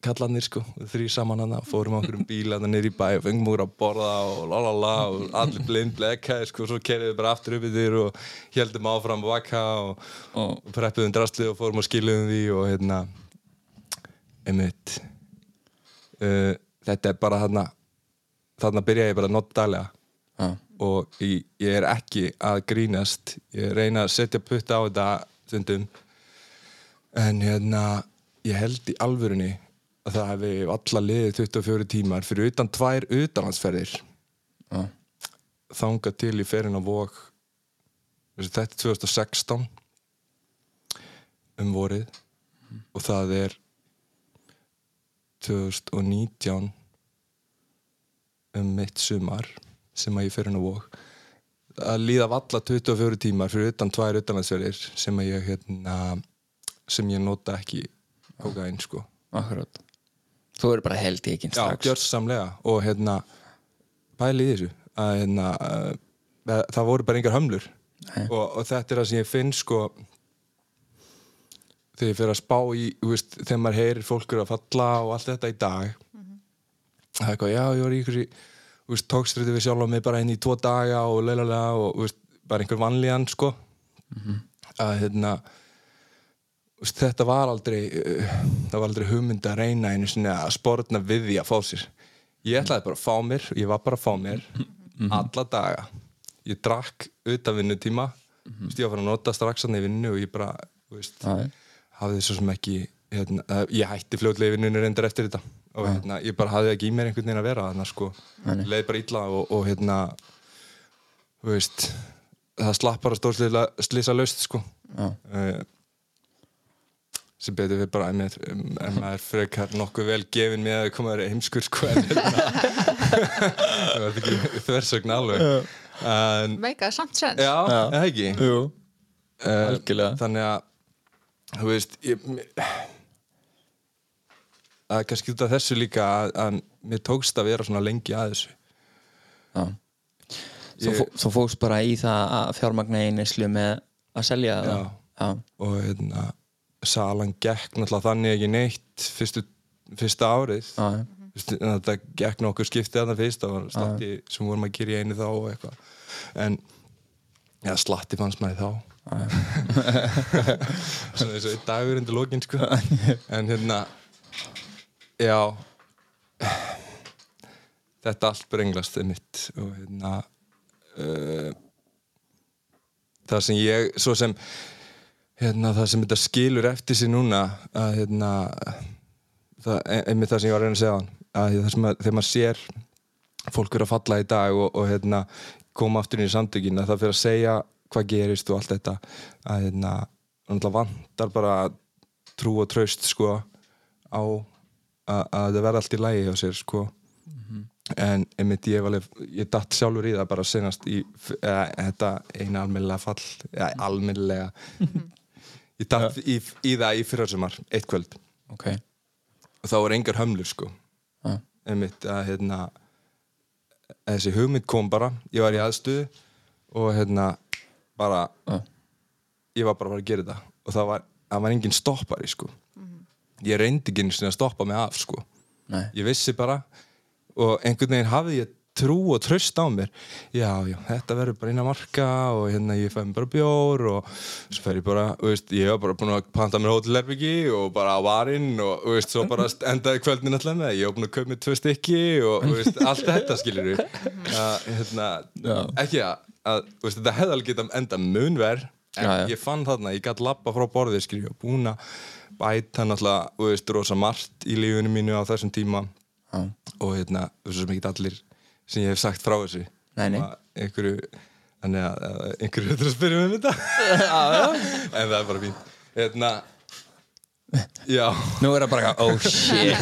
kallarnir sko, þrý saman hana fórum á okkur um bíla hana í bæ og fengum okkur að borða og lalala og allir blind blekkaði sko, svo kerðum við bara aftur upp í þér og heldum áfram að vakka og, og, og preppuðum drastlið og fórum og skiluðum því og hérna einmitt uh, þetta er bara þarna þarna byrja ég bara að nota daglega já, og ég, ég er ekki að grínast. Ég reyna að setja putta á þetta stundum. En hérna ég held í alvörunni að það hefði alla liðið 24 tímar fyrir utan tvær utanlandsferðir já, þangað til í ferin á vok þetta er 2016 um vorið. Og það er 2019 um mitt sumar sem að ég fer inn á vok að líða valla 24 tímar fyrir utan tvær utanlandsverðir sem að ég hérna, sem ég nota ekki kokain sko. Akkurat. Þú eru bara held í ekki Já, strax. gjörsamlega. Og hérna pæli í þessu að hérna uh, það, voru bara engar hömlur. Og, og þetta er það sem ég finn sko þegar ég fer að spá í veist, þegar maður heyrir fólk eru að falla og allt þetta í dag. Það er eitthvað, já, ég var í ykkur í tókströðu við sjálf á mig bara inn í tvo daga og leilalega og veist, bara einhver vanlíðan sko. Að hérna veist, þetta var aldrei uh, það var aldrei hugmynd að reyna einu sinni að sportna við því að fá sér. Ég ætlaði bara að fá mér ég var bara að fá mér alla daga. Ég drakk utan vinnutíma. Mm veist, ég var að nota strax hann í vinnu og ég bara veist, hafði svo sem ekki hérna, ég hætti fljótlega í vinnunni reyndar eftir þetta og hérna, ég bara hafði ekki í mér einhvern veginn að vera þannig sko, leið bara illa og, og hérna þú veist það slapp bara stór slisa laust sko. Já. uh, sem betur við bara en, en maður frekar nokkuð vel gefin með að koma þér heimskur sko en hérna. Það var ekki þversögn alveg. En, Meikaði samt sens já, eða ekki? Jú, Eh, algjörlega. þannig að þú veist ég, að kannski út af þessu líka að, að mér tókst að vera svona lengi að þessu. Já. Þú, Ég- þú fókst bara í það að fjármagna einislu með að selja það? Já. Já. og hérna salan gekk náttúrulega þannig ekki neitt fyrstu, fyrsta árið. Já. Fyrstu, þetta gekk nokkur skiptið að það fyrst það var slatti sem vorum að gera í einu þá og eitthvað. En já, slatti fannst maður þá. Svona eins og dagur undir lókin sko. En hérna já. Þetta allt brenglast er mitt og hérna uh, það sem ég svo sem hérna, það sem þetta skilur eftir sig núna að hérna það, ein- einmitt það sem ég var að reyna að segja hann að að, þegar maður sér fólk vera að falla í dag og, og hérna, koma aftur inn í samtökin að það fyrir að segja hvað gerist og allt þetta að hérna, vantar bara trú og traust sko á að, að það verða allt í lægi hjá sér sko. En einmitt ég, var ég datt sjálfur í það bara senast í eða, þetta eina almennilega fall eða almennilega. Ég datt í, í það í fyrra sumar eitt kvöld. Ok. Og þá var engar hömlur sko. Já. einmitt að hérna þessi hugmynd kom bara. Ég var í aðstöðu og hérna bara Já. ég var bara að að gera þetta. Og það var, það var engin stoppari sko ég reyndi ekki einu sinni að stoppa mig af sko. Ég vissi bara og einhvern veginn hafði ég trú og tröst á mér. Já, já, þetta verður bara að marka og hérna ég fæði bara bjór og svo fer ég bara, þú veist, ég var bara búin að panta mér hótelherbyggi og bara á varinn og, þú veist, svo bara endaði kvöldin alltaf með, ég var búin að kaupa mér tvö stykki og, þú veist, allt þetta skilur við hérna, ekki að, að þú veist, þetta hefði alveg getað enda munver en Já, já. ég fann þarna, ég gæti lappa frá borðið skilur ég, og búin að bæta náttúrulega, þú veist, rosa margt í lífinu mínu á þessum tíma. Já. og hérna, þessu sem ekki allir sem ég hef sagt frá þessu. Einhverju þannig að einhverju þetta að spyrja mig um þetta. En það er bara fín hérna já, Nú er það bara oh shit.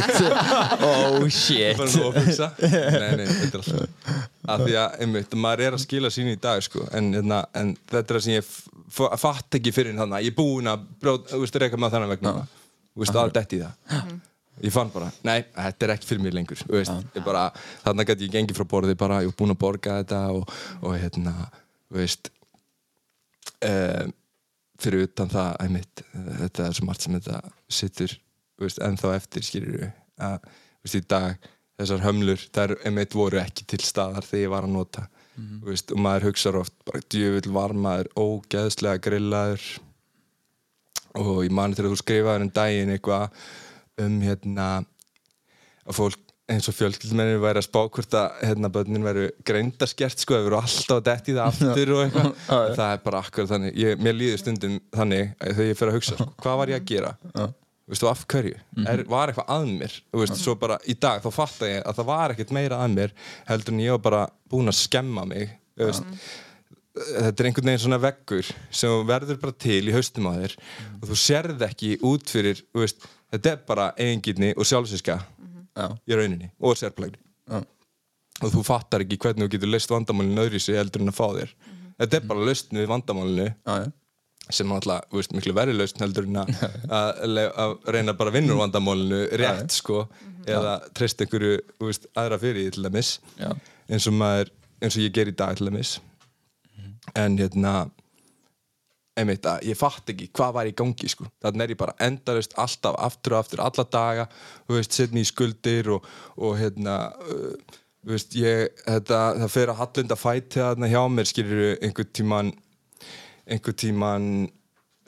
Oh shit. Bara nú að hugsa. Nei, nei, þetta er alltaf að því að, einmitt, maður er að skila sínu í dag sko, en, hérna, en þetta er það sem ég fatt ekki fyrir þannig að ég er búinn að brjóta, þú veist, reyka með þennan vegna þú veist, detti í það. Ég fann bara, nei, þetta er ekki fyrir mig lengur. Veist, ég bara, þannig að ég gengi frá borði bara, ég var búinn að borga þetta og, og hérna, veist um, fyrir utan það, einmitt þetta er svo margt sem þetta sittur ennþá eftir, skilur við að, veist, í dag, þessar hömlur þær einmitt voru ekki til staðar þegar ég var að nota þú veist, og maður hugsaður oft bara djöfull var maður ógeðslega grillaður. Og ég mani þegar þú skrifaður um daginn eitthvað um hérna að fólk eins og fjölkildmennir væri að spá hvort að hérna börnin væru greindaskert sko, þau veru alltaf að detti það aftur og eitthvað. Það er bara akkur þannig, ég, mér líður stundum þannig að þegar ég fer að hugsa sko, hvað var ég að gera Veistu, af hverju, er, var eitthvað að mér? Þú veist, svo bara í dag þá fatta ég að það var ekkert meira að mér heldur en ég var bara búinn að skemma mig þú veist, þetta er einhvern veginn svona veggur sem verður bara til í haustum á þér og þú sérð ekki út fyrir þetta er bara eigingirni og sjálfsíska Já. í rauninni og sérplægni og þú fattar ekki hvernig þú getur leist vandamálinu öðru sig heldur en að fá þér. Þetta er bara lausn við vandamálinu sem þú veist, miklu verri lausn heldur en að, að, að reyna bara að vinna úr vandamálinu rétt, sko. Eða treyst einhverju, veist, aðra fyrir því til dæmis. Eins og maður, eins og ég ger í dag til dæmis. En hérna einmitt að ég fatt ekki hvað var í gangi sko, þannig er ég bara endalaust alltaf aftur og aftur, alla daga þú veist, setni í skuldir og, og hérna uh, þú veist, ég, þetta, það fer að hallinda fæti þarna hjá mér, skilur einhvern tíman einhvern tíman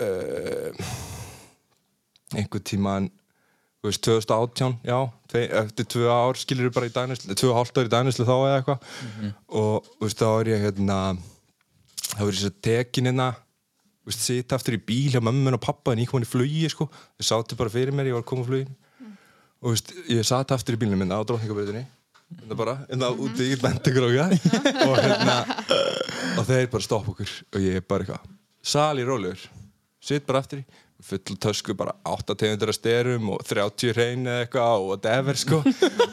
uh, einhvern tíman þú veist, 2018, já tvei, eftir tvö ár skilur bara í dagnislu tvö og hálft ár í dagnislu þá eða eitthvað. Og þú veist, þá er ég hérna þá er ég svo tekin hérna þú veist, sita aftur í bíl hjá mömmun og pappa en ég kom hann í flugi, sko. Þau sátu bara fyrir mér, ég var að koma á flugin og þú veist, ég sat aftur í bílnum minna á drókningabröðinni þetta bara, en það úti í bendugróka og hérna og þeir bara stoppa okkur. Og ég er bara eitthvað sali rólegur, sitt bara aftur í full tösku, bara 8 tegundur af styrum og 30 hrein eða eitthvað og whatever sko.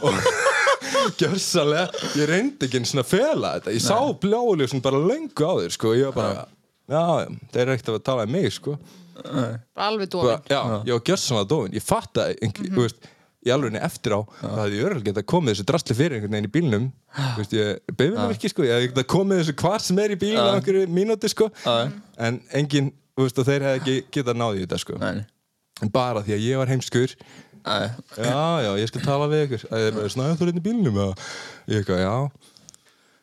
Og gjörsalega, ég reyndi ekki svona að fela þetta, ég sá blóðljóð sem bara löngu á þér sko, ég var bara já, já, þeir eru ekkert að tala um mig sko. Bara alveg bara, dómin já, ég var gjörsanlega dóin ég fattaði, mm þú veist í alveg eftir á, það hefði örgulega getað komið þessu drastli fyrir einhvern veginn í bílnum veist, ég beðið mér ekki sko, ég hefði getað komið þessu hvar sem er í bíl á einhverju mínúti sko. En engin, þú veist, þeir hefði ekki getað náðið þetta sko. En bara því að ég var heimskur. Já, já. ég skal tala við ykkur. Að snæða þú reynir bílnum ég eitthvað, já.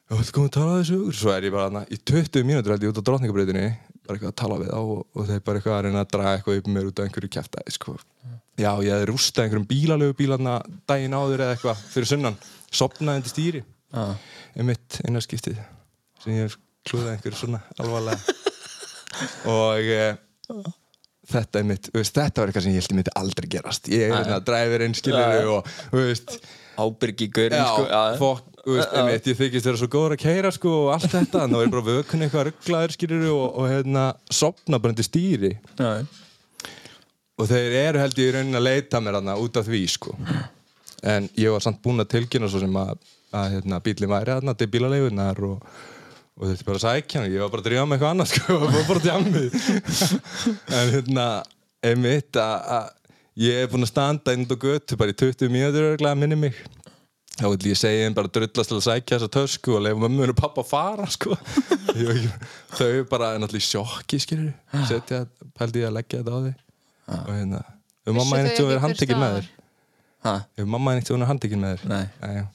Já, þetta komið að tala þessu? Ykkur Svo er ég bara þarna í 20 mínútur held ég út á drottningabrautinni bara eitthvað að tala við þá og, og þeir bara eitthvað að reyna að draga eitthvað upp mér út af einhverju kæftæði sko. Já, ég hefði rústað einhverjum bílalögu bílarna daginn áður eða eitthvað fyrir sunnan. Sopnaði undir stýri. Já. einmitt einarskiptið sem ég hef klúðað einhverju svona alvarlega. Og e, þetta er mitt, veist, þetta var eitthvað sem ég held ég myndi aldrei gerast. Ég er hérna dræfirinn skilur og þú veist, Ábyrgi já, sko. Fokk, þú veist, einmitt, ég þykist vera svo góður að keira sko og allt þetta, þannig að ég bara vökun eitthvað rugglaður skilur og, og hérna sopna bara undir stýri. Já, og þeir eru held ég í raunin að leita mér þarna út af því sko. En ég var samt búinn að tilkynna svo sem að, að hérna, bílinn væri þarna til bílaleigunar og, og þetta er bara að sækja hann. Ég var bara að drífa með eitthvað annað sko og bara að djamið en hérna einmitt að að ég er búinn að standa inn á götu bara í 20 mínútur örglega minni mig þá vil ég segja þeim bara drullast til að sækja þessa tösku og leifa mömmu og pappa að fara sko. Þau er bara náttúrulega í sjokki skilur setja, pældi ég að leggja þetta á þig. Og hérna hefur mamma tíma verið ekki hver handtekinn með þér? ha, hefur mamma einhvern tíma verið handtekinn með þér?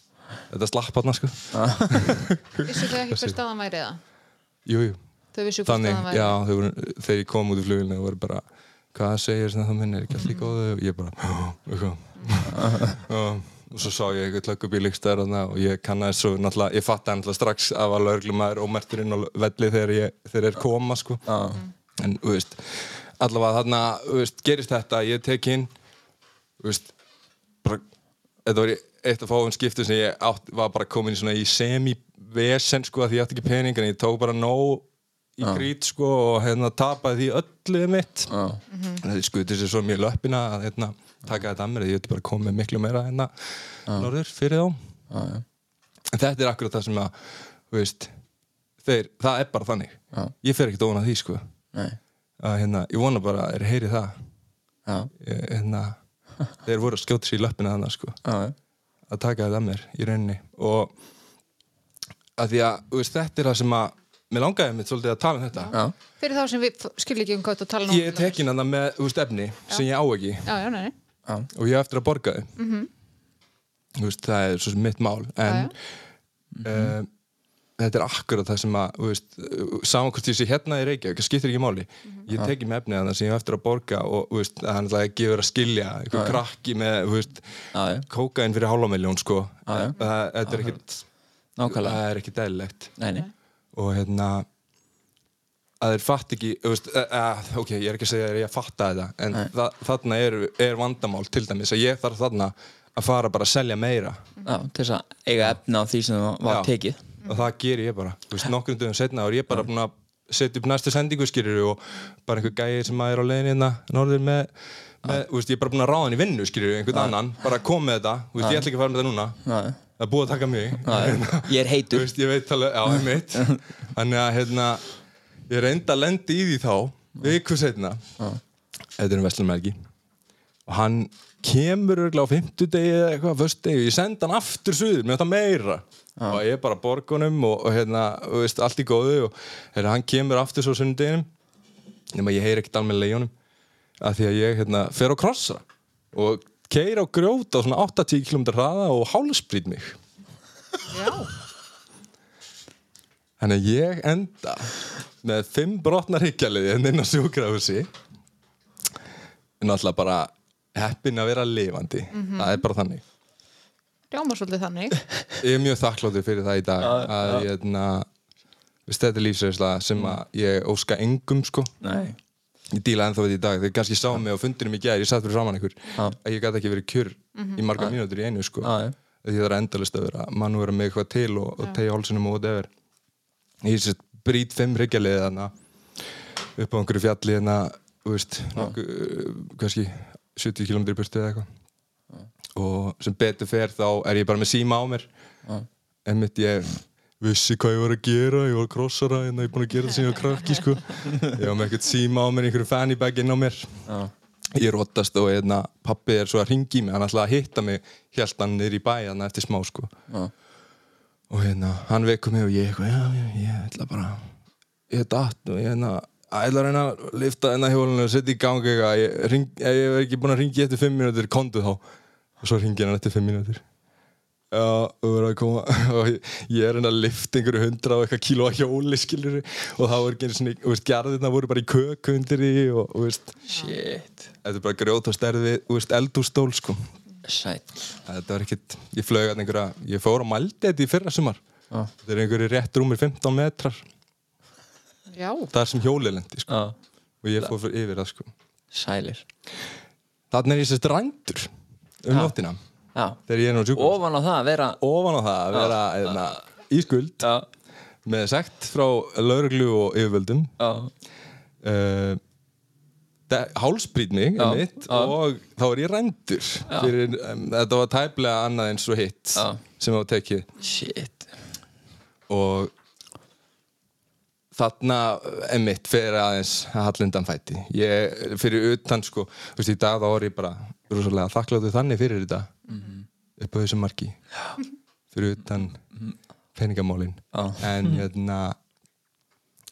Þetta slapp hann sko. Vissu þau ekki hver staðan væri það? jú, jú. Þau vissu hver staðan væri. já, þau þegar ég kom út í flugilinu og voru bara, hvað segir þá minn er ekki allir góðu? Og ég bara, og, og svo sá ég eitthvað klökkubíl ykkur stær og ég kannaði svo náttúrulega, ég fatt náttúrulega strax að var lögreglumæður ómertur inn á velli þegar ég, þegar ég koma sko. Já, en, þú veist, allavega þarna, þú veist, gerist þetta, ég tek inn þú veist bara, þetta var eitt af fáum skiptum sem ég átt, var bara komin í svona í semi-vesen sko, að því ég átti ekki pening en ég tók bara nóg í grít sko og hérna tapaði því öllu mitt. Já, en þetta skuti sér svo mér löppina að hérna taka þetta að mér, ég ætti bara komið miklu meira hérna norður fyrir þá. Já, já, en þetta er akkurat það sem að veist, þeir, það er bara þannig. Já. ég fer ekkert ofan að því sko. Nei, að hérna, ég vona bara að þeir heyri það. Já, ég, hérna, þeir voru að skjóta sér í löppina þannig sko, já, já, að taka þetta að mér í rauninni. Og að því að veist, þetta er það sem að mér langaði mitt svolítið að tala um þetta. Já, Fyrir þá sem við skilja ekki um hvað þú tala nú ég er tekin hann með þú veist, efni sem ég á ekki. Já, já, og ég eftir að borga þau. Þú veist, það er svo sem mitt mál. En uh, þetta er akkurat það sem að saman hvort ég sé hérna í Reykjavík það skiptir ekki máli, ég teki með efni þannig sem ég eftir að borga og veist, það er náttúrulega ekki verið að skilja, einhver krakki með veist, kókain fyrir hálfamiljón sko, þetta er nákvæmlega. það er nei, nei, og hérna að þeir fatt ekki veist, uh, uh, ok, ég er ekki að segja að ég fatta þetta en þa þarna er, er vandamál til dæmis að ég þarf þarna að fara bara að selja meira. Já, til þess að eiga efna á því sem það var Já. tekið. Og það ger ég bara, veist, nokkrum dögum setna og ég er bara búin að setja upp næstu sendingu skýrir og bara einhver gæi sem að er á leiðin hérna norður með, með veist, ég er bara búin að ráða hann í vinnu skýrir, einhvern annan, bara kom með þetta veist, ég ætla ekki að fara með þetta núna. Já, það er búið að taka mig. Já, ég er þú heitur veist, ég veit alveg, já, ég veit þannig að, hérna ég reynda að lendi í því þá viku setna þetta er um Vestlunmerki og hann kemur örgulega á fimmtudegi eða eitthvað, föstudegi, ég senda hann aftur suður, mér þetta meira. Og ég er bara borgunum og, og hérna, þú veist, allt í góðu og hérna, hann kemur aftur svo sunnudeginum. Nema ég heyri ekkert í honum af því að ég, hérna, fer á krossa. Og keir á grjót á svona 80 km hraða og hálsbrýt mig. Já, Þannig að ég enda með fimm brotnar hyggjaliði inn á en alltaf bara heppin að vera lifandi. Það er bara þannig. Rjáma svolítið þannig. Ég er mjög þakkláttur fyrir það í dag. Að ég hérna veist, þetta er lífsreynsla sem að ég óska engum sko. Nei, ég díla ennþá við því í dag, þeir kannski sá mig á fundinum í gær, ég satt fyrir framann ykkur. Já. að ég gæti ekki verið kjur í marga mínútur í einu sko. Því það er endalist að vera. Mann vera með eitthvað til og, og tegja hálsunum og whatever. Ég sett brýt fimm hryggjalið upp á einhverju fjalli hérna þú veist, nokku, uh, kannski 70 km burtu eða eitthvað. Og sem betur fer þá er ég bara með síma á mér. En mitt ég vissi hvað ég var að gera ég var að krossara, en ég er búin að gera þetta sem ég var krakki sko. ég var með eitthvað síma á mér einhverju fanny bag inn á mér. Já, ég rótast og hérna, pappi er svo að ringi mig hann ætlaði að hitta mig helt hann niður í bæ hann eftir smá sko. Já, og hérna, hann veikur mig og ég eitthvað, já, já, ég ætla bara ég er datt og ég hérna ég ætla að reyna að lifta þennan hjólinu og setja í gang eitthvað, ég, ring, ég hef ekki búin að ringi eftir fimm mínútur, kontu þá. Og svo ringi hann eftir fimm mínútur. Já, og verður að koma og ég, ég er hérna að lifta einhverju hundra og eitthvað kíló að hjóli skilur og þá er ekki eins og veist, gerðirna voru bara í köku undir því og, og veist, shit. Þetta er bara grjót og stærði við eldústól sko sæt, þetta var ekkit, ég flög að einhverja ég fór á þetta í fyrra sumar. Já, þetta er einhverju rétt rúmir 15 metrar. Já, það er sem hjólið lendi sko. já, og ég fór fyrir yfir það sko. sælir. Þannig er ég sérst rændur um Já. nóttina. Já, þegar ég er nú sjúkur ofan á það að vera ofan á það að vera eðna, í skuld já, með sekt frá lauruglu og yfirvöldum. Já, uh, hálsbrýt mig Já, einmitt, já. og þá er ég rændur fyrir, um, þetta var tæplega annað eins og hitt Já. sem var tekið. Shit. Og þarna emitt fyrir aðeins að hallindan fæti. Ég, fyrir utan sko þú veist, í dag þá er ég bara rosalega þakkláttu þannig fyrir þetta. Upp á þessum marki. Fyrir utan peningamálin Já. en hérna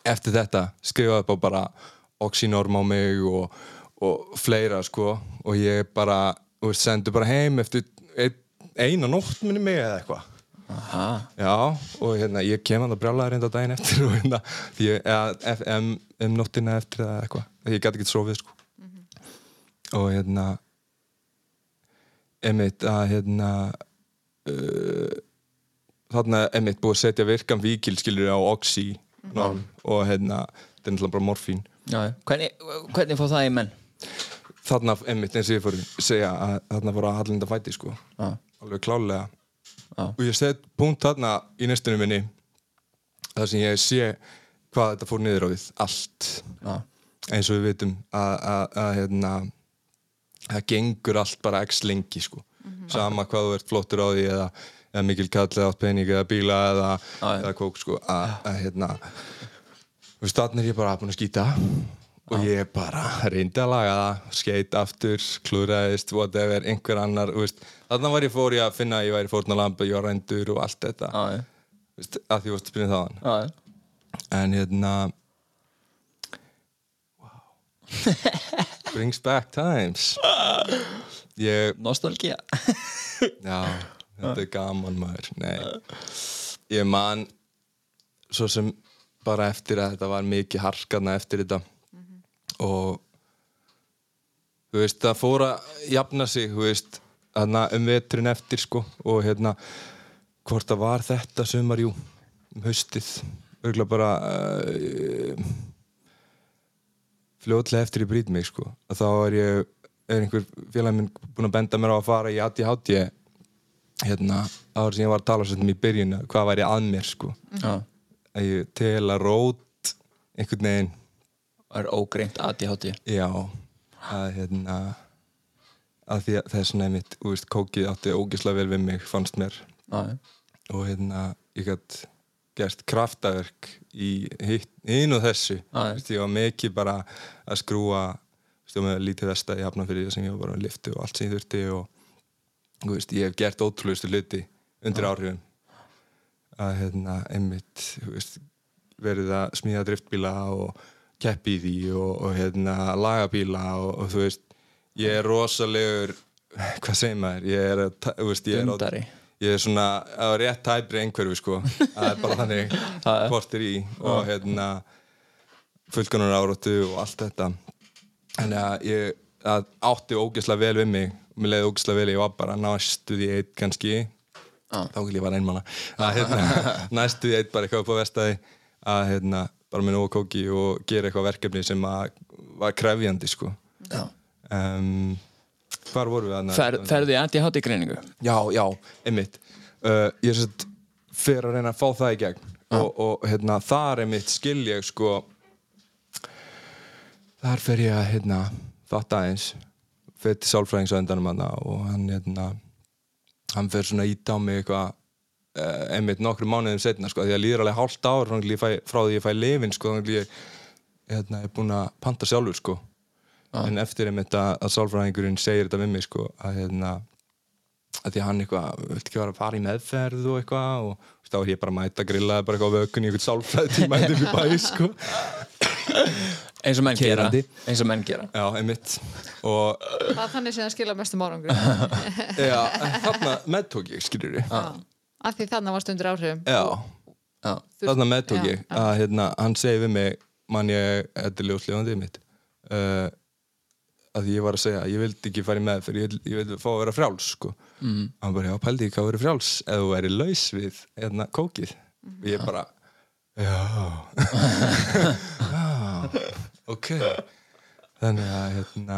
eftir þetta skrifaði bara oxynorm á mig og, og fleira sko og ég bara, veist, sendi bara heim eftir ein, eina nótt minni mig eða eitthvað. Já, og hérna, ég kem að brjála reynda daginn eftir og hérna, því ég, eða, um, um nóttina eftir eða eitthvað, ég gæti ekki sofið, sko. Og hérna, emitt að, hérna, uh, þarna, emitt, búið að setja virkan víkil, skilur á oxy, norm, og hérna, þetta er náttúrulega bara morfín. Já, hvernig, hvernig fóð það í menn? Þarna, emitt, eins og ég fór að segja að þarna fór að hallinda fæti, sko. Já. Alveg klálega. Já. og ég set punkt þarna í næstunum minni þar sem ég sé hvað þetta fór niður á við allt eins og við vitum að, hérna, það gengur allt bara x lengi sko. sama hvað þú ert flottur á því eða, eða mikil kall eða átt pening eða bíla eða, eða kók sko, að hérna veist, þannig er ég bara búin að skýta og ég bara reyndi að laga það skeit aftur, klúraðist whatever, einhver annar þarna var ég fór ég að finna að ég væri fórnalamb ég var reyndur og allt þetta. Að því ég varst að spyrja þaðan en hérna wow. brings back times. Ég Nostalgía. Já, þetta er gaman maður. Nei. Ég man svo sem bara eftir að þetta var mikið harkarna eftir þetta. Og þú veist, það fór að jafna sig, þú veist þarna um veturinn eftir sko og hérna, hvort það var þetta sumar, jú, um haustið. Örgulega bara uh, fljótlega eftir ég brýt mig sko, að þá er ég er einhver félag minn búin að benda mér á að fara í ADHD hérna, áður sem ég var að tala svolítið í byrjun hvað væri að mér sko. Já. Að ég tel að rót einhvern veginn er ógreint ADHD. já að hérna að því að er svona einmitt úrst, kókið átti ógislega vel við mig fannst mér já. og hérna ég gætt gert kraftaverk í hinn og þessu já. Vist, ég var mikið bara að skrúa var með lítið vesta í hafnafyrir sem ég var bara að lifti og allt sem ég þurfti og þú veist, ég hef gert ótrúlegustu hluti undir áhrifum að hérna, einmitt veist, verið að smíða driftbíla og keppi í því og, og hérna, lagabíla og, og þú veist, ég er rosalegur hvað segir maður, ég er, að veist, ég er ég er svona á rétt tæpri einhverfi sko. Það er bara þannig Það er. kortir í og hérna fullkonar áróttu og allt þetta. Þannig að ég það átti ógeðslega vel við mig mér leiði ógeðslega vel, ég var bara næstu því eitt kannski þá vil ég bara einmanna að hérna, næstu eitt bara eitthvað upp á vestæði að hérna, bara með nógu kóki og gera eitthvað verkefni sem að var krefjandi sko. Já. um, hvar voru við að Fer, ferðu í ADHD greiningu? Já, já, einmitt. Uh, Ég er sett fyrir að reyna að fá það í gegn. Og, og hérna, þar einmitt skil ég sko þar fer ég að hérna, fatta aðeins. Fyrir til sálfræðings á endanum hana og hann hérna hann fer svona ít á mig eitthvað uh, einmitt nokkru mánuðum setna sko, því að líður alveg hálft ár frá, því ég fæ- frá því ég fæ lifin sko, þannig að ég hérna, er búin að panta sjálfur sko. En eftir einmitt að, að sálfræðingurinn segir þetta við mig sko að hérna að því að hann eitthvað, viltu ekki vera að fara í meðferð og eitthvað? Og þá er ég bara að mæta grillaði bara eitthvað á vökun í eitthvað sálfræði tíma þetta upp í bæ sko Eins og menn gera. Eins og menn gera. já, einmitt. Og Það er þannig sem það skila mestum árangur já, en þarna meðtók ég skilur ég af því þannig varst undir áhrifum. Já, Já. þarna meðtók ég já. að hérna, hann segi við mig mann ég, þetta er ljóslefandi mitt. Uh, að því ég var að segja ég vildi ekki fara í meðferð, ég, vil- ég vildi fá að vera frjáls sko. mm. hann bara, já, pældi ekki að vera frjáls ef þú væri laus við hérna, kókið. Og ég bara já. Já, ok þannig að hérna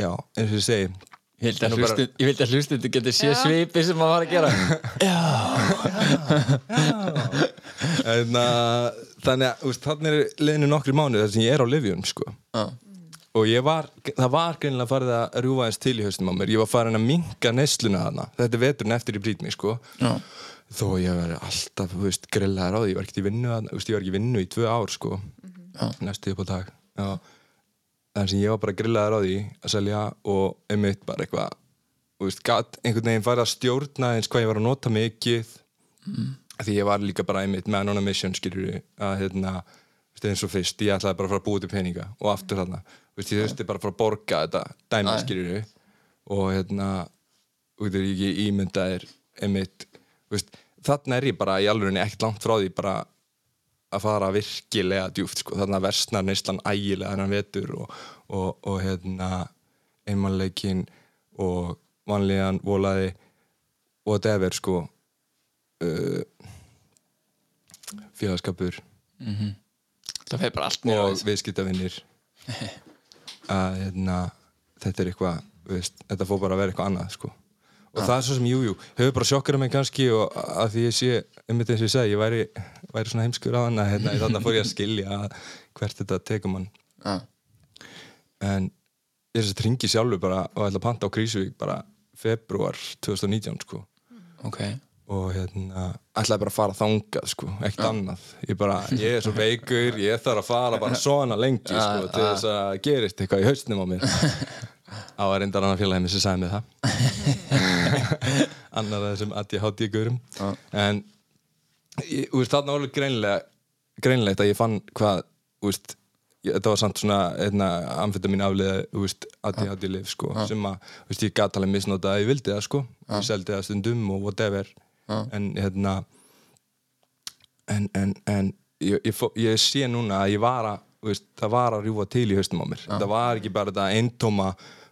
já, eins og ég segi Ég vildi að bara- hlustu, ég vildi að hlustu, þú getur séð Já. svipi sem maður var að gera. en, uh, þannig að úst, þannig er liðinu nokkri mánuð þar sem ég er á Livjum sko. Já. og ég var, það var greinilega farið að rjúfa eins til í haustum á mér ég var farin að minka neysluna þarna þetta er veturinn eftir í brýt mig sko. Já. þó að ég veri alltaf, grillaður á því ég var ekkert í vinnu, þarna, þú veist, ég var ekki í vinnu í tvö ár sko, næstu upp á dag. En sem ég var bara grillaður á því að selja og einmitt bara eitthvað þú veist, gat einhvern veginn farið að stjórna eins hvað ég var að nota mikið. Því ég var líka bara einmitt man on a mission skilur að hérna eins og fyrst, ég ætlaði bara að fara að búa til peninga og aftur þarna, veist, ég þurfti bara að fara að borga þetta dæmi skilur og hérna þú veitir ekki ímyndaðir einmitt, veist, þarna er ég bara í alveg ekkert langt frá því bara að fara virkilega djúft sko. þarna versnar neyslan ægilega þennan vetur og, og, og hérna einmannleikin og vanlíðan volaði whatever sko. Uh, félagskapur það fer bara allt mér og viðskiptavinnir að hérna, þetta er eitthvað þetta fór bara að vera eitthvað annað sko. Og það er svo sem jújú jú, hefur bara sjokkarað mig kannski og að því ég sé einmitt eins og ég segi, ég væri, væri svona heimskur á hann að hérna, þannig fór ég að skilja að hvert þetta tekum hann Já. en ég er þess að ringi sjálfur bara og ætla að panta á Krísuvík bara februar 2019 sko. Ok, og hérna ætlaði bara að fara þangað sko, ekkert annað. Ég bara, ég er svo veikur, ég þarf að fara bara svona lengi sko, til þess að gerist eitthvað í haustnum á mér á að reyndar annar félagið mér sem sagði mig það. Annar af þessum ADHD gaurum en ég, þú veist, þarna var alveg greinlega greinlegt að ég fann hvað veist, ég, þetta var samt svona einna amfetamin afliða, þú veist ADHD lif sko, sem að, veist, ég gat alveg misnóta að ég vildi það sko, ég seldi það stundum og whatever, en hérna en, en, en ég, ég, ég sé núna að ég var að það var að rjúfa til í haustum á mér. Það var ekki bara þetta eintóma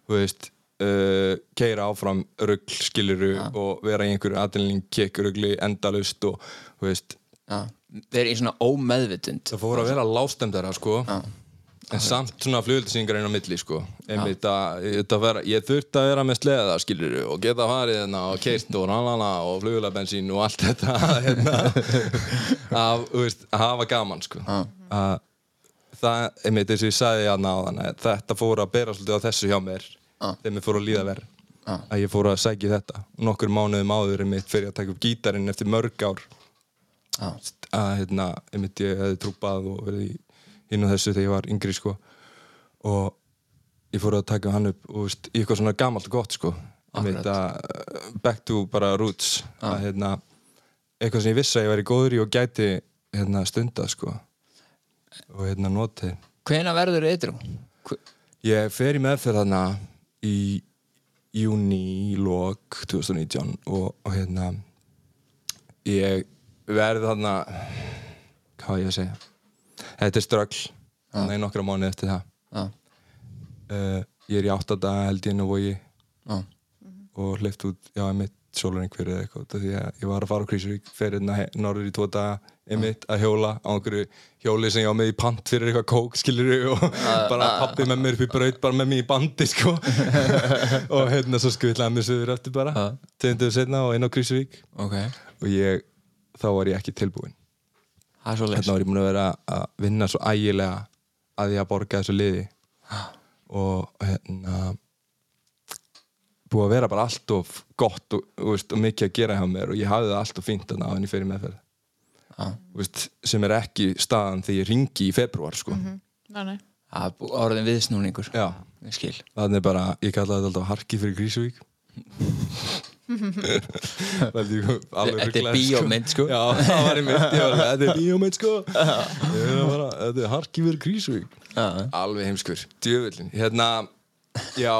þú veist, uh, keira áfram rugl skiluru og vera í einhverju aðlýning kikk rugli endalust og þú veist, já. Verið í svona ómeðvitund. Það fór að vera lástemdara sko. En samt svona flugöldisingar inn á milli sko. Að þetta vera, ég þurfti að vera með sleða skiluru og geta farið hérna og keist og rannana og flugölabensín og allt þetta hérna, að, þú veist, að hafa gaman sko. Að það, einmitt eins og ég sagði hérna á þannig þetta fór að bera svolítið á þessu hjá mér þegar mér fór að líða verð að ég fór að sækja þetta. Nokkur mánuðum áður einmitt fyrir að taka upp gítarinn eftir mörg ár. Já. að hérna, einmitt ég hefði trúpað og verið í inn á þessu þegar ég var yngri sko. Og ég fór að taka hann upp og veist, í eitthvað svona gamalt og gott sko. Einmitt að uh, back to bara roots. Að hérna eitthvað sem ég vissi að ég væri góður í og gæti hérna stundað sko og hérna notið. Hvena verður eitthrú? Ég fer í meðferð þarna í júni í lok 2019 og, og hérna ég verð þarna hvað ég að segja? Þetta er ströggl þannig í nokkra mánuði eftir það. Já, uh, ég er í áttata held ég inn á vogi. Já, og hleyft út, já, einmitt sólarinn hverju eða eitthvað, því að ég var að fara á Krísuvík fyrir hérna norður í tvo daga einmitt að hjóla á einhverju hjóli sem ég á með í pant fyrir eitthvað kók skilur og bara pappi með mér upp í braut bara með mér í bandi sko. Og hérna svo skvillaði mér söður eftir bara Já. tegunduðu setna og inn á Krísuvík ok. Og ég, þá var ég ekki leys hérna var ég búin að vera að vinna svo ægilega að ég að borga þessu liði. Og hérna búið að vera bara allt of gott og, og, veist, og mikið að gera hjá mér og ég hafði það allt of fínt þarna á henni fyrir meðferð Já. Þú veist, sem er ekki staðan þegar ég ringi í februar sko. Nei, nei. það er bú- orðin viðsnúningur. Já. ég skil. Þannig bara, ég kallaði þetta alltaf harki fyrir alveg Þetta er ruglaður, bíómynd, sko. Já, það var í mynd, þetta er bíómynd sko. Að Þetta er harki fyrir Grísuvík já, alveg heimskur, djöfullin hérna, já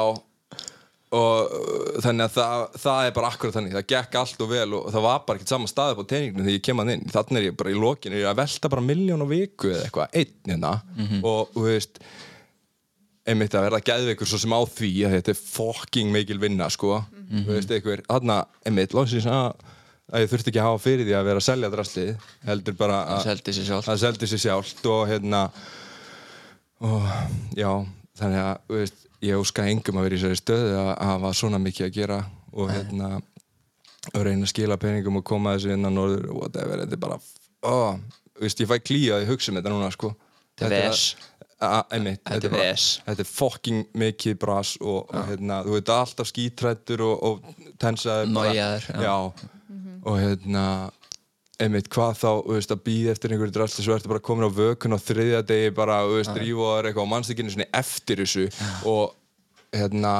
og uh, þannig að það, það er bara akkurat þannig, það gekk allt og vel og það var bara ekkert sama staði på teininginu þegar ég kem að inn. Þannig er ég bara í lokinu, ég er að velta bara miljón á viku eða eitthvað, einn hérna. Og þú veist einmitt að verða geðveikur svo sem á því að þetta er fucking mikil vinna sko. Þú veist einhver, þarna einmitt lóksins að, að ég þurfti ekki að hafa fyrir því að vera að selja draslið heldur bara að seldi sér sjálft. og hérna og já þannig að ég óska engum að vera í þessari stöðu að hafa svona mikið að gera og hérna og reyna að skila peningum og koma þessu innan norður og whatever, þetta er bara þú veist, ég fæ klíja í hugsa um þetta núna sko. Þetta er einmitt, Þetta bara- þetta er fucking mikið bras og, og hérna, þú veit alltaf skítrættur og, og tensaður já. og hérna einmitt hvað þá, veist, að býða eftir einhverju drasli svo ertu bara komin á vökun á þriðja degi bara, þú veist, rífa og eitthvað og mannstekinu svona eftir þessu og hérna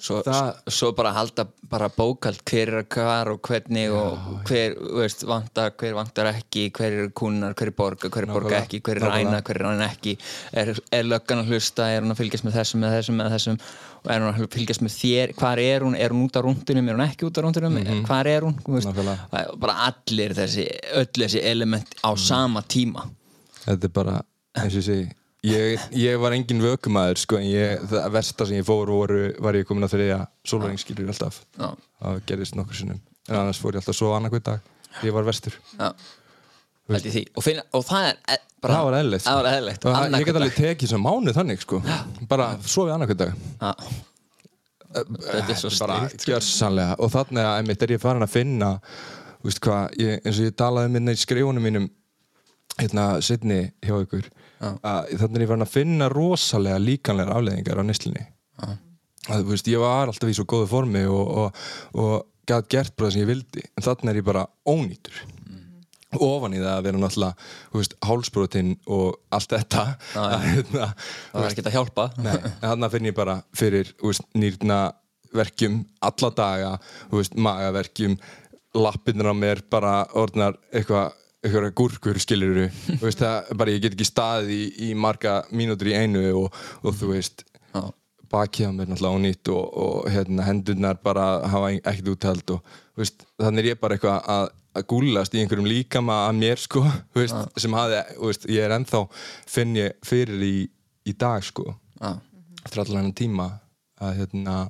svo, Það- svo bara halda bara bókald hver er hvar og hvernig og hver veist, vantar, hver vantar ekki hver eru kúnar, hver er borga, hver er borga ekki hver er ræna, hver er ræna ekki. Er, er löggan að hlusta, er hún að fylgjast með þessum með þessum, með þessum? Og er hún að fylgjast með þér, hvar er hún? Er hún út á rúndunum, er hún ekki út á rúndunum mm hvar er hún, er bara allir þessi, öll þessi element á sama tíma. Þetta er bara, eins og segi ég, ég var engin vökumæður sko, en ég, það versta sem ég fór voru, var ég komin á þriðja sólværingskilur alltaf. Já. það gerðist nokkur sinnum. En annars fór ég alltaf svo annað dag ég var vestur Já, og, finna, og það er e- bara, það var eðlilegt Annað ég get hvern alveg tekið sem mánuð þannig sko. bara sofið annað dag. Dag. Já. þetta er svo strikt sko. og þannig að einmitt er ég farin að finna veist hvað, ég, eins og ég talaði minna í skrifunum mínum hérna setni hjá ykkur að þannig er ég farin að finna rosalega líkanlega afleðingar á neyslinni að þú veist, ég var alltaf í svo góðu formi og, og, og gæt gert bara það sem ég vildi. En þannig er ég bara ónýtur. Ofan í það að vera náttúrulega þú veist, hálsbrotin og allt þetta. Að, hérna, það var ekki að hjálpa. Þarna finn ég bara fyrir úst, nýrna verkjum alla daga, þú veist, magaverkjum lappinnar á mér bara orðnar eitthvað eitthvað gúrkur skilur þú veist það, bara ég get ekki staðið í, í marga mínútur í einu og, og þú veist Já. bakið á mér náttúrulega ónýtt og, og hérna, hendurnar bara hafa ekkert úthald og veist, þannig er ég bara eitthvað að, að gúlast í einhverjum líkama að mér sko, veist, sem hafi veist, ég er ennþá, finn ég fyrir í, í dag sko. Já. eftir allan hennan tíma að hérna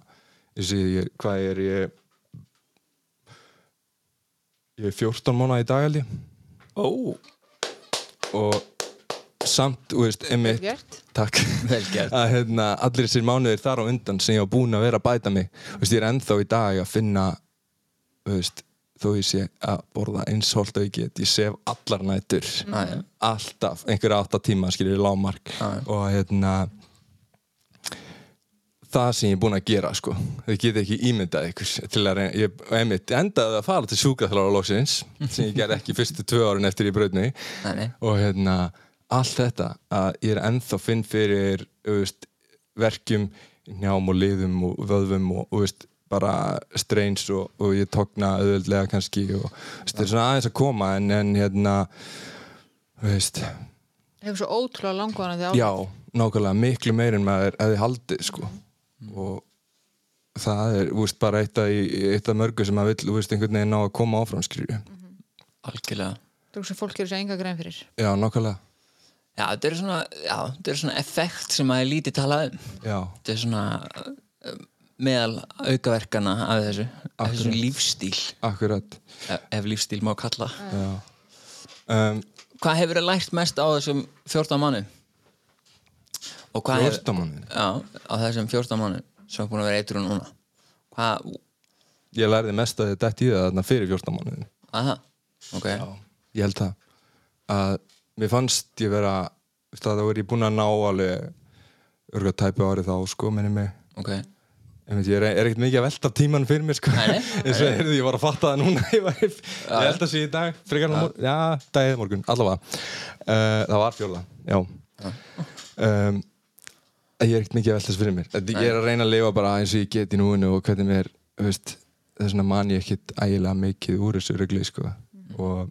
ég hvað er ég? Ég er 14 mánuða í dag held Ó, og samt, þú veist, Gert. takk að hérna, allir þessir mánuðir þar á undan sem ég var búinn að vera að bæta mig þú veist, ég er ennþá í dag að finna þú veist, þó ég sé að borða eins holt og ég get, ég sef allar nætur Já, já. alltaf, einhverja átta tíma skilir lágmark Já, já. og hérna það sem ég er búinn að gera sko. Þau geta ekki ímyndað ykkur til að reyna, ég einmitt endaði að fara til sjúkraþlára loksins sem ég ger ekki fyrstu tvö árin eftir Nei, nei. og hérna allt þetta að ég er ennþá finn fyrir veist, verkjum í njám og liðum og vöðvum og þú veist, bara streins og, og ég tókna auðvöldlega kannski og það er svona aðeins að koma en, en hérna veist, hefur svo ótrúlega langvarandi áhrif já, nákvæmlega miklu meir en maður hefði haldið sko og það er veist, bara eitt af, eitt af mörgu sem maður vill þú veist, einhvern veginn ná að koma áfram skilju Algjörlega. Þú sem fólk gerur sér enga grein fyrir. Já, nákvæmlega, Já, þetta er svona, er svona effekt sem að er lítið talað um. Já, Þetta er svona uh, meðal aukaverkana af þessu af þessu lífstíl akkurat. Ef, ef lífstíl má kalla já. Um, Hvað hefur þið lært mest á þessum 14 mánu? Og hvað hefur- 14 mánuði? Já, á þessum 14 mánu sem er búin að vera eitur núna. Hvað, ég lærði mest að þetta í það þarna fyrir 14 mánuðin aha, ok. Ég held það. Að mér fannst ég vera það var ég búinn að ná alveg örgulega tæpi árið þá sko minni mig. Ok, Einmitt, ég er, er ekkert mikið að velta tíman fyrir mér sko. Eins og ég var að fatta það núna ég, var, ég held að sé í dag já, dagið morgun, allavega. Uh, það var fjóla, já. Um, ég er ekkert mikið að velta þess fyrir mér. Ég er að reyna að lifa bara eins og ég get í núinu og hvernig mér, veist það er svona man ég ekkert ægilega mikið úr þessu regli sko. og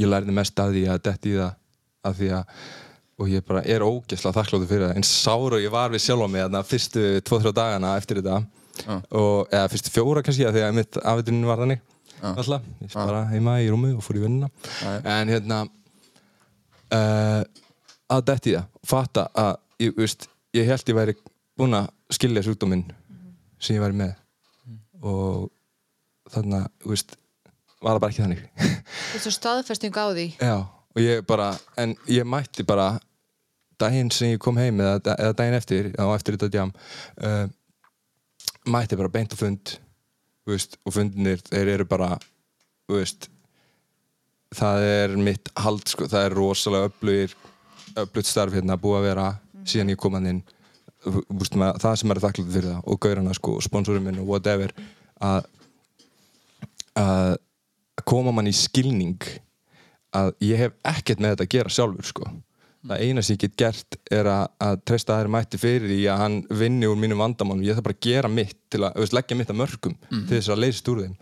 ég lærði mest að því að detti í það að því að og ég bara er ógeðslega þakkláttur fyrir það. Eins sár og ég var við sjálf á mig þarna fyrstu 2-3 dagana eftir þetta. Og, eða fyrstu fjóra kannski að því að mitt afvitunin var þannig. Alltaf, ég bara heima í rúmi og fór í vinnuna. En hérna uh, að detti í það fatta að ég, veist, ég held ég væri búinn að skilja sjúkdóminn sem ég væri með. Og þannig að þú veist, var það bara ekki þannig. Þessu staðfesting á því. Já, og ég bara, en ég mætti bara daginn sem ég kom heim eða, eða daginn eftir, á eftir þetta djam uh, mætti bara beint á fund veist, og fundinir, þeir eru bara veist það er mitt hald sko, það er rosalega öflugt starf hérna búið að vera síðan ég kom að inn veist, maður, það sem er þakklátt fyrir það og gaurana sko, og sponsorum minn og whatever að að koma mann í skilning að ég hef ekkert með þetta að gera sjálfur sko. það eina sem ég get gert er að, að treysta þær mætti fyrir því að hann vinni úr mínum vandamálum. Ég þarf bara að gera mitt til að, veist, leggja mitt að mörgum til þess að leysast úr þeim.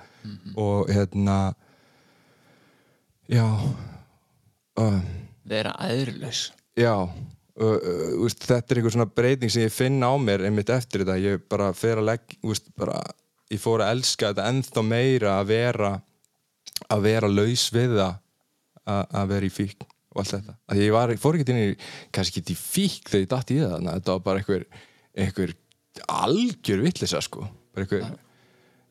Og hérna já uh, vera aðurlaus Já, úst, þetta er einhver svona breyting sem ég finn á mér einmitt eftir þetta, ég bara fer að legg, úst, bara, ég fór að elska þetta ennþá meira að vera að vera laus við það að, vera í fík og allt þetta, að ég var, fór ekki inn í kannski ekki í fík þegar ég datt í það þannig að þetta var bara einhver, einhver algjör villisa sko. Bara einhver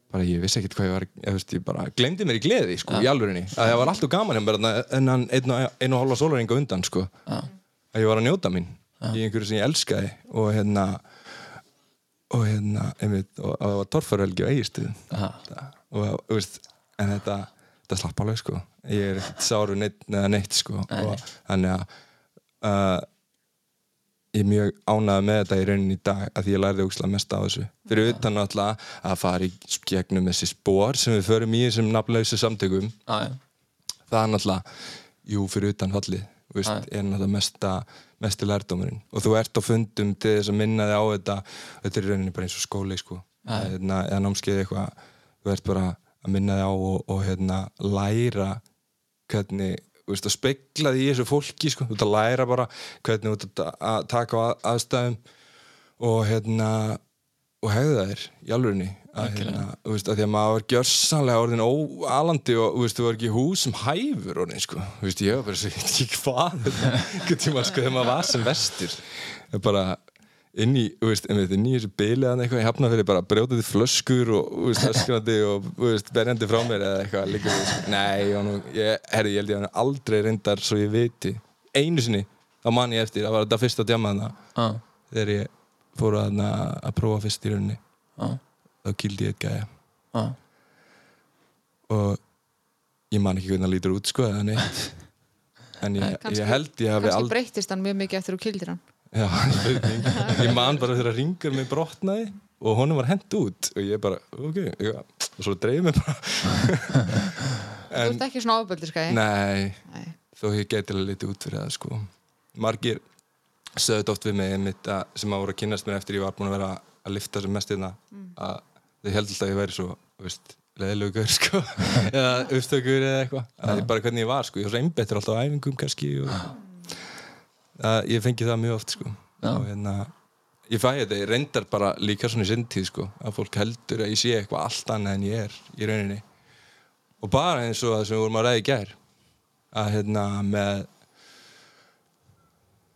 bara ég vissi ekkert hvað ég var ég, veist, ég bara glemdi mér í gleði sko, í alvörinni að það var alltaf gaman en einn og, einn og hálfa sólaringa undan sko. Já. Að ég var að njóta mín í einhverju sem ég elskaði og hérna og hérna einmitt, og, það var torfarvelgi og eigistuð og þú veist en þetta, þetta slapp alveg sko. Ég er ekkert sáru neitt, neitt sko. Og þannig að uh, ég er mjög ánægð með þetta í rauninni í dag að því ég lærði ógslag mest á þessu. Fyrir utan alltaf að fara í gegnum þessi spór sem við förum í þessum nafnlausu samtökum. Það er náttúrulega, jú, fyrir utan fallið þú veist, er náttúrulega mesta mesti lærdómurinn. Og þú ert á fundum til þess að minna þig á þetta. Þetta er í rauninni bara eins og skóli sko. Hérna, eða námskeið eitthvað. Þú ert bara að minna þig á og, og hérna, læra hvernig þú veist, að spegla því í þessu fólki sko, þú ert að læra bara hvernig þú ert að- taka á að- aðstæðum. Og hérna og hegða þér í alvörinni að, hérna, þú veist, að því að maður var gjörsanlega orðin óalandi og þú veist, þú var ekki hús sem hæfur orðin, sko, þú veist, ég var bara svo, ég veit ekki hvað, sko, þegar maður var sem er bara inn í, þú veist, einmitt, inn í þessu byliðan eitthvað, ég hafna fyrir bara brjótandi flöskur og, öskrandi og, berjandi frá mér eða eitthvað, líka, veist, nei, nú, ég, herri, ég held ég hann aldrei reyndar svo ég viti, einu sinni, þá man ég eftir, það var þetta fyrsta djamaðna, Já, þegar ég fór að, að prófa fyrst í rauninni. Já, þá kýldi ég eitt gæja. Já. og ég man ekki hvernig það lítur út sko eða neitt. En ég, Kannski- ég held ég hafi kannski aldrei breyttist hann mjög mikið eftir þú kildir hann. Já, spurning. ég man bara þegar ringur mig brotnaði og honum var hent út og ég bara, ok, ég, og svo dreif mig bara. Þú ert ekki svona ábeldiskæði nei, Nei. þó ég geti alveg litið út fyrir það sko. Margir sögðu þetta oft við mig einmitt að, sem að voru að kynast mér eftir ég var búin að vera að lifta sem mest hérna að þau held alltaf að ég væri svo veist, leðilegur sko eða uppstökur eða eitthvað. Að ég bara hvernig ég var sko, ég var svo einbettur alltaf á æfingum kannski og að ég fengi það mjög oft sko. Já. og hérna ég fæ þetta, ég reyndar bara líka svona í sinntið sko að fólk heldur að ég sé eitthvað allt annað en ég er í rauninni. Og bara eins og það sem við vorum að ræða í gær að hérna með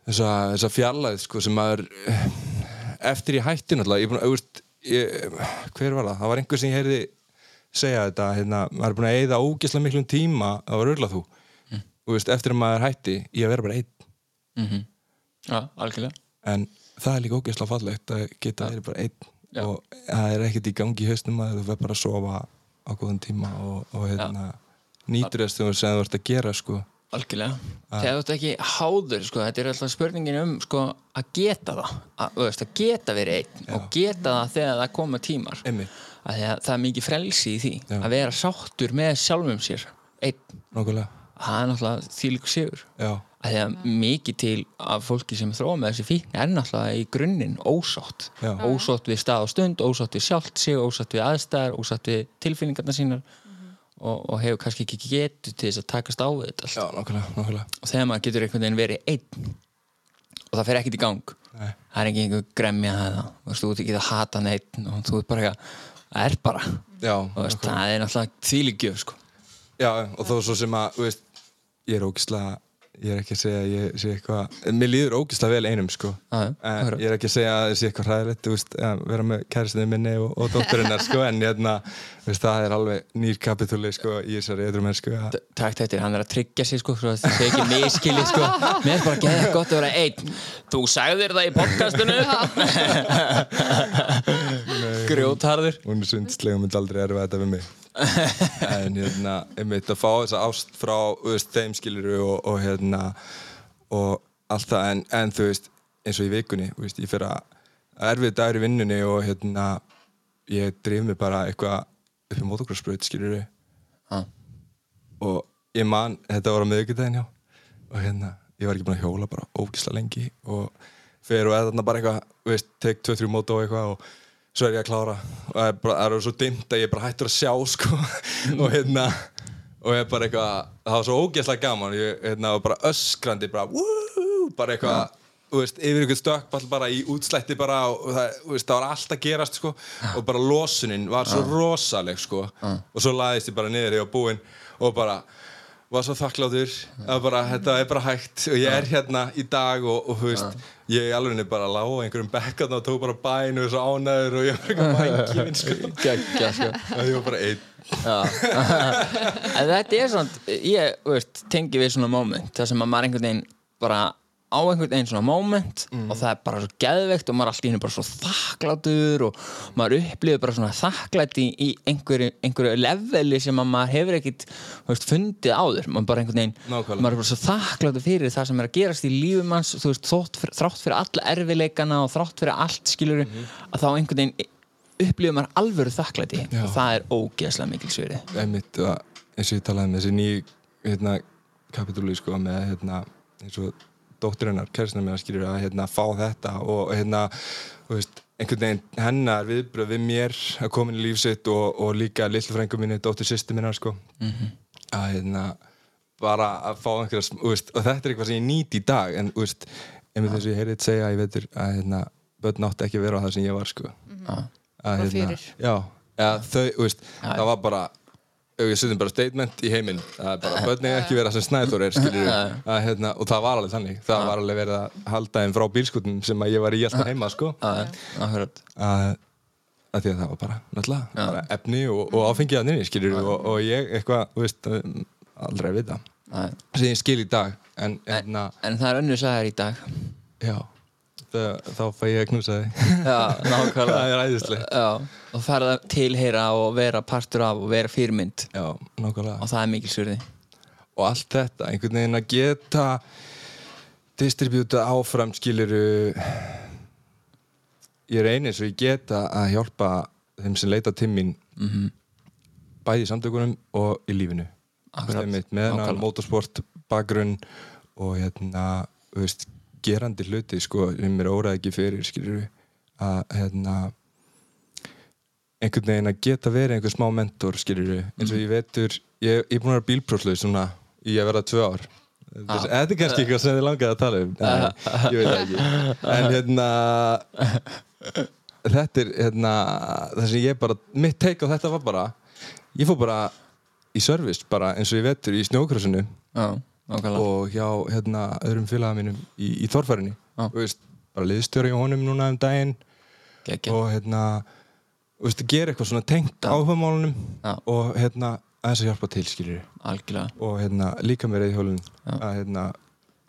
þessa, þessa fjarlæð sko sem maður eftir ég hætti náttúrulega ég er búin, að, ég, hver var það? það var einhver sem ég heyrði segja þetta hérna, maður er búin að eyða ógeðslega miklum tíma það var örla þú. Mm. veist, eftir að maður hætti í að vera bara einn. Mm Já, algjörlega. En það er líka ógeðslega fallegt að geta verið bara einn Já. og það er ekkert í gangi í hausnum að þú verð bara að sofa á góðan tíma og, og hérna, nýtur þess þegar þú ert að gera sko Algjörlega. Þegar þú ert ekki háður, sko, þetta er alltaf spurningin um sko, að geta það, að, veist, að geta verið einn og geta það þegar það koma tímar. Að að það er mikið frelsi í því Já. að vera sáttur með sjálfum sér einn. nákvæmlega, Það er náttúrulega þýlíku sigur. já, Að því að mikið til af fólki sem þróa með þessi fíkn er náttúrulega í grunninn ósátt. Já. Ósátt við stað og stund, ósátt við sjálft sig, ósátt við aðstæðar, ósátt við tilfinningarna sínar og, og hefur kannski ekki getu til þess að takast á við þetta allt. Já, nákvæmlega, nákvæmlega. Og þegar maður getur einhvern veginn verið einn og það fer ekkert í gang. Nei. það er ekki einhver gremja eða þú ert ekki að hata neitt og þú ert bara það er bara, já, veist, það er náttúrulega þýligjöf sko. já, og þó svo sem að, veist ég er ógislega, ég er ekki að segja að ég sé eitthvað, mér líður ógislega vel einum sko, Já, já, en ég er ekki að segja að það sé eitthvað hræðilegt, þú veist, að vera með kæristinu minni og, og dótturinnar sko, en hérna, það er alveg nýr kapitúli sko í þessari eitthvað mennsku að Takk þetta, hann er að tryggja sig sko, svo að það sé ekki miskili sko. mér er bara geðið gott að vera einn. Þú sagðir það í podcastinu grjótharður hún er sundslega og myndi aldrei erfa þetta við mig. En hérna, einmitt að fá þessa ást frá þú veist, þeim skiluru og, og hérna og allt það, en, en þú veist eins og í vikunni, þú veist, ég fyrir að erfið dagur í vinnunni og hérna ég drif mig bara eitthvað upp í motocrossbraut skiluru Já. og ég man, þetta var á miðvikudaginn já. Og hérna, ég var ekki búin að hjóla bara ógisla lengi og fer og eða þarna bara eitthvað, þú veist, tek 2-3 móta og eitthvað og svo er ég að klára. Og það er bara, það er svo dimmt að ég bara hættur að sjá sko. Og hérna og ég er bara eitthvað, það var svo ógeðslega gaman. Ég hérna, var bara öskrandi bara, wúúú, bara eitthvað þú veist, yfir ykkur stökkball bara í útslætti bara og það, veist, það var allt að gerast sko. Og bara losunin var svo rosaleg sko. Og svo laðist ég bara niður var búinn og bara var svo bara, þetta er bara hægt. Og ég er hérna í dag og, og veist, ég alveg bara lág á einhverjum bekkan og tók bara bænu og svo ánæður og ég var eitthvað bænkifinn sko? Sko. Og ég var bara einn. En þetta er svona ég veist, tengi við svona moment það sem að maður einhvern veginn bara á einhvern veginn svona moment og það er bara svo geðveikt og maður er allt í hennu bara svo þakklátur og maður upplifir bara svona þakklætt í, einhverju, einhverju leveli sem að maður hefur ekkit veist, fundið áður. Maður bara Nákvæmlega. maður er bara svo þakklátur fyrir það sem er að gerast í lífum hans veist, fyrir- þrátt fyrir alla erfileikana og þrátt fyrir allt skilur að þá einhvern veginn upplifir maður alvöru þakklæti. Já. og það er ógeðslega mikil að, eins og ég talaði með þessi nýju hérna, kapitúli sko, með hérna, eins og dóttir hennar, kærisna með að skilur að hérna, fá þetta og hérna, þú veist, einhvern veginn hennar viðbröð við mér að koma inn í líf sitt og, og líka lillu frængu minni, dóttir sýsti minnar sko, að hérna bara að fá einhverja, veist, og þetta er eitthvað sem ég nýt í dag en, veist, einmitt þess að ég heyrði þetta segja, ég veitur að hérna, börn átti ekki að vera á það sem ég var sko. Að, Og fyrir. já, ja, þau, þú veist, það var bara við setjum bara statement í heiminn er bara, börn eiga ekki vera sem snæður er skilur að, hérna, og það var alveg þannig. Það var alveg verið að halda þeim frá bílskutum sem að ég var í alltaf heima sko. Akkurat að, að því að það var bara, náttúrulega bara efni og, og áfengið að nynni skilur og, og ég eitthvað, þú veist aldrei að vita. Sem ég skil í dag en, hérna, En það er önnur sæðar í dag. Já. Það, þá fæ ég að knúsa þig. Já, nákvæmlega. Það er æðislegt. Já, og fara að tilheyra og vera partur af og vera fyrirmynd já, nákvæmlega og það er mikil svirði og allt þetta, einhvern veginn að geta distribúta áfram skiliru ég reyni eins og ég geta að hjálpa þeim sem leita til mín Mhm. bæði í samtökunum og í lífinu Akkurat. Einmitt, með hennar Nákvæmlega. motorsport bakgrunn og hérna veist, gerandi hluti sko, sem mér óraði ekki fyrir skilur að hérna einhvern veginn að geta verið einhver smá mentor skilur eins og ég vetur ég, ég er búin að vera bílprófslaus svona í að vera tvö ár. Þetta er kannski eitthvað sem þið langaði að tala um. Nei, ég veit ekki. En hérna þetta er hérna það sem ég bara, mitt take á þetta var bara ég fór bara í service bara eins og ég vetur í snjókrosinu. Nákvæmlega. Og hjá hérna öðrum félaga mínum í, í Þorfærinni veist, bara liðstjóri í honum núna um daginn. Gekkja og hérna þú veist, gera eitthvað svona tengt áhugamálunum og hérna aðeins að hjálpa til Algjörlega. Og hérna líka með reyðhjólun að hérna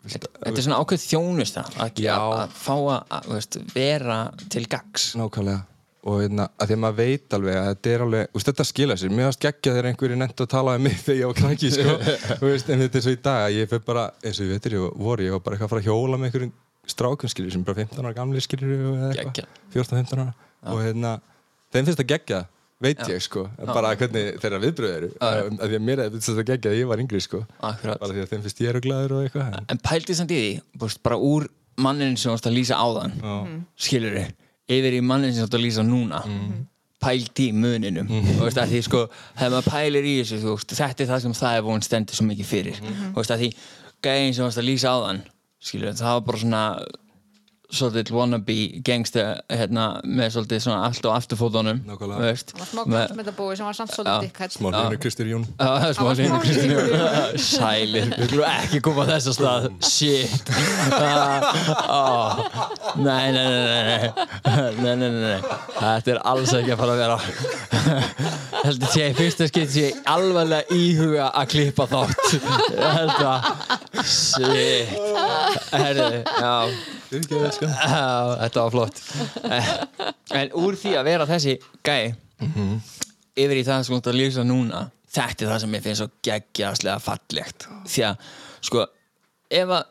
veist, Þetta er svona ákveð þjónust að, að fá að, veist, vera til gags nákvæmlega. Og hérna, að því að maður veit alveg að þetta er alveg, veist, þetta skila sér. Mér varst geggja þegar einhverju nefnt að tala um mig þegar ég var krakki, sko, veist, en þetta er svo í dag að ég fyrir bara, eins og ég veitir, ég voru ég var bara eitthvað að fara að hjóla með einhverjum strákum skilur sem bara 15 ára gamli eitthvað, 14-15 ára. Og hérna, þeim finnst það geggja veit ég, sko, bara hvernig þeirra viðbröð eru, að því að mér er þetta geggja að ég var yngri, sko, Akkurat. Bara því að þeim finnst ég eru glæður og eitthvað, en- En pæltið samt í því, búst, bara úr mannin sem þú varst að lýsa áðan skilur þið, yfir í mannin sem þú varst að lýsa núna pælt í muninum. Mm. veist, því sko, þegar maður pælir í þessu veist, þetta er það sem það er von stendur svo mikið fyrir. Þú veist, því gæðin sem þú varst að lýsa áðan skilur þið, það var bara svona svolítið wannabe gangster hérna, með svolítið svona allt á afturfótunum Nákvæmlega. Það var smá kosmetabói sem var samt svolítið dikkætt smá hljónu Kristur Jón. Það er smá smá Kristínu sinni. Sælir, við glúum ekki koma á þessa stað. Shit. Nei, nei, nei, nei Nei, nei, Þetta er alls ekki að fara að vera. Heldur sé, fyrsta skipt sé ég alvarlega íhuga að klippa þátt. Ég held að Shit. Herðu, já sko. Já, þetta var flott. En úr því að vera þessi gæi yfir í það ert að lýsa núna þetta er það sem ég finnst svo geggjastlega fallegt. Því að sko ef að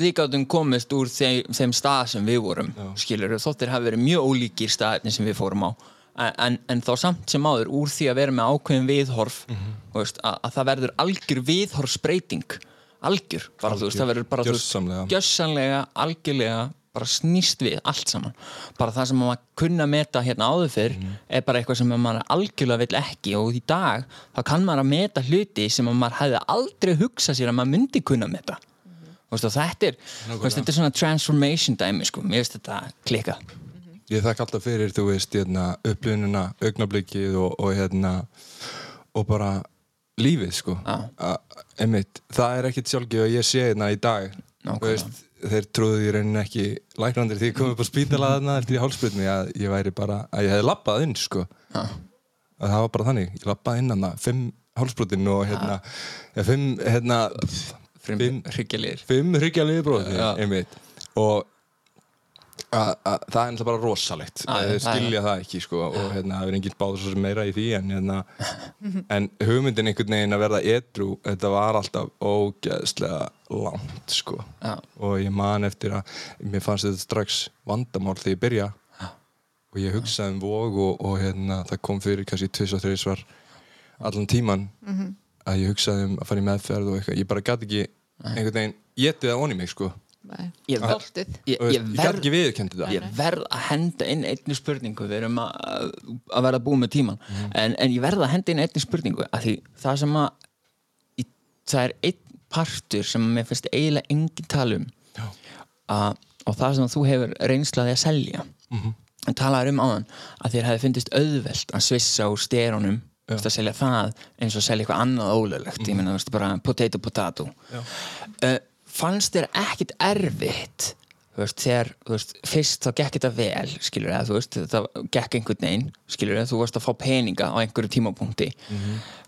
við gátum komist úr þeim, þeim stað sem við vorum skilur þóttir hafi verið mjög ólíkir staðinni sem við fórum á. En, en, þá samt sem áður úr því að vera með ákveðin viðhorf Mhm. þú veist, að, að það verður algjör viðhorfsbreyting. Algjör, bara þú veist, það verður bara gjössanlega, algjörlega bara snýst við allt saman. Bara það sem maður kunna meta hérna áður fyrr Mhm. er bara eitthvað sem maður algjörlega vill ekki og í dag þá kann maður að meta hluti sem maður hefði aldrei hugsað sér að maður myndi kunna meta. Veist, og þetta er, veist, þetta er svona transformation dæmi sko, mér finnst þetta klika Ég þakka alltaf fyrir, þú veist, hérna, upplýnuna, augnablikið og, og hérna, og bara lífið, sko. A- Einmitt, það er ekkit sjálfgjöf að ég sé hérna í dag. Nákvæmlega. Þeir trúðu í rauninni ekki læknandir því ég kom upp á spítala þarna eftir í hálsbyrni að ég væri bara, að ég hefði lappað inn, sko. Já. Að það var bara þannig, ég lappaði inn hana, fimm hálsbrotin og hérna, ja, fimm, hérna, Fimm hryggjalir fimm hryggjalið bróði Já. einmitt og að, að, það er náttúrulega bara rosalegt. Að já, skilja það ekki sko, og hérna, það er enginn báður svo sem meira í því en, hérna, en hugmyndin einhvern veginn að verða edru þetta var alltaf ógeðslega langt sko. Já. og ég man eftir að mér fannst þetta strax vandamál þegar ég byrja og ég hugsaði um vog og, og hérna, það kom fyrir kannski tvis og þreis var allan tíman að ég hugsaði um að fara í meðferð og eitthvað, ég bara gæti ekki einhvern veginn, getið það onni mig sko. Ég- Stoltið. ég, ég, verð, ég verð að henda inn einni spurningu. Við erum að, að verða búið með tíman Mhm. en, en ég verð að henda inn einni spurningu af því það sem að það er einn partur sem mér finnst eiginlega engin tala um. Já. að, og það sem þú hefur reynslaði að selja. Mhm. en talaður um áðan að þér hefði fyndist auðvelt að svissa úr styrónum að selja það eins og selja eitthvað annað ólöglegt. Ég meina, þú veist, bara potato potato. Já. uh, fannst þér ekkit erfitt þú veist, þegar, þú veist, fyrst þá gekk þetta vel, skilur eða, þú veist, það gekk einhvern veginn, skilur eða, þú varst að fá peninga á einhverju tímapunkti.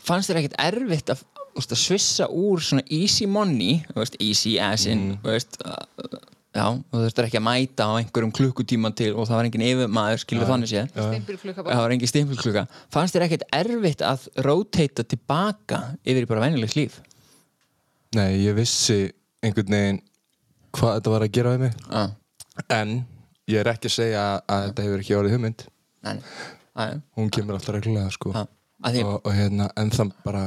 Fannst þér ekkit erfitt að, þú veist, að svissa úr svona easy money, þú veist, easy as in, þú veist, uh, já, þú þurftir ekki að mæta á einhverjum klukkutíma til og það var engin yfirmaður, skilur þannig séð. Bara. það var engin stimpilklukka. Fannst þér ekkit erfitt að roteita tilbaka yfir í bara venjulegt líf? Nei, ég vissi einhvern veginn hvað þetta var að gera við mig. Ah. en ég er ekki að segja að þetta hefur ekki orðið hugmynd. Nei, hún kemur alltaf reglulega sko. Að því- og, og hérna, en það bara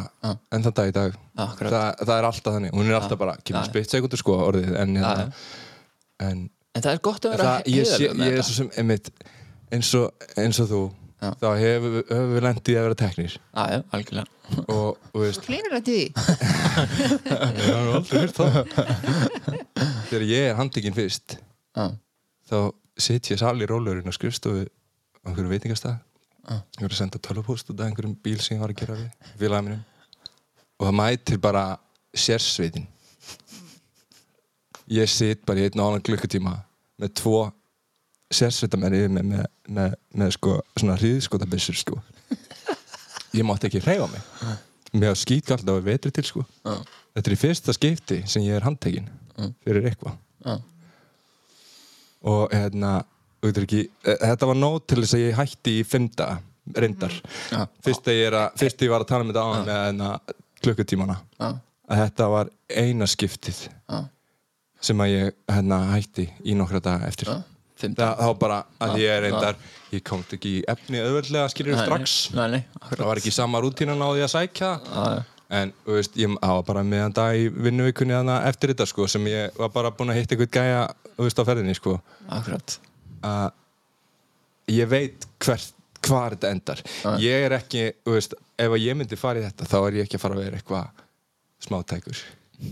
en það dag í dag. Akkurat. það, er alltaf þannig, hún er alltaf bara kemur Já. spitt sekundur sko orðið en, hérna, en En það er gott að vera ég, sé, heiðarlegur með ég er þetta. svo sem einmitt, eins, og, eins og þú Já. þá hefur hefur við lendið að vera teknir. Já, já, algjörlega. Og, og veist, Klínur þetta í því? ég har aldrei hýrt það. Þegar ég er handtekinn fyrst Já, þá sit ég sal í rólurinn og skrifstofu á einhverju veitingastað. Ég voru að senda tölvupóst út af einhverjum bíl sem ég var að gera við félagið mínum. Og það mætir bara sérsveitin. Ég sit bara í einn og annan klukkutíma með tvo sérsveitamenn yfir með, með, með, með sko, svona hríðskotabissur sko. ég mátti ekki hreyfa mig. Mér var skýtkall á vetri til sko. þetta er í fyrsta skipti sem ég er handtekinn fyrir eitthvað. Og hérna ekki, eh, þetta var nóg til þess að ég hætti í fimm daga reyndar. Já. fyrst að ég, að, fyrst að ég var að tala um þetta á með hérna, klukkutímana. Að þetta var eina skiptið sem að ég hérna, hætti í nokkra daga eftir það, þá bara að ég er reyndar ég komst ekki í efni auðveldlega skiljur strax. Nei, nei, það var ekki sama rútínan á því að sækja. En veist, ég var bara meðan dag í vinnuvikunni eftir þetta sko, sem ég var bara búinn að hitta eitthvað gæja veist, á ferðinni sko. að ég veit hvert, hvar þetta endar. Ég er ekki, veist, ef ég myndi fara í þetta þá er ég ekki að fara að vera eitthvað smátækur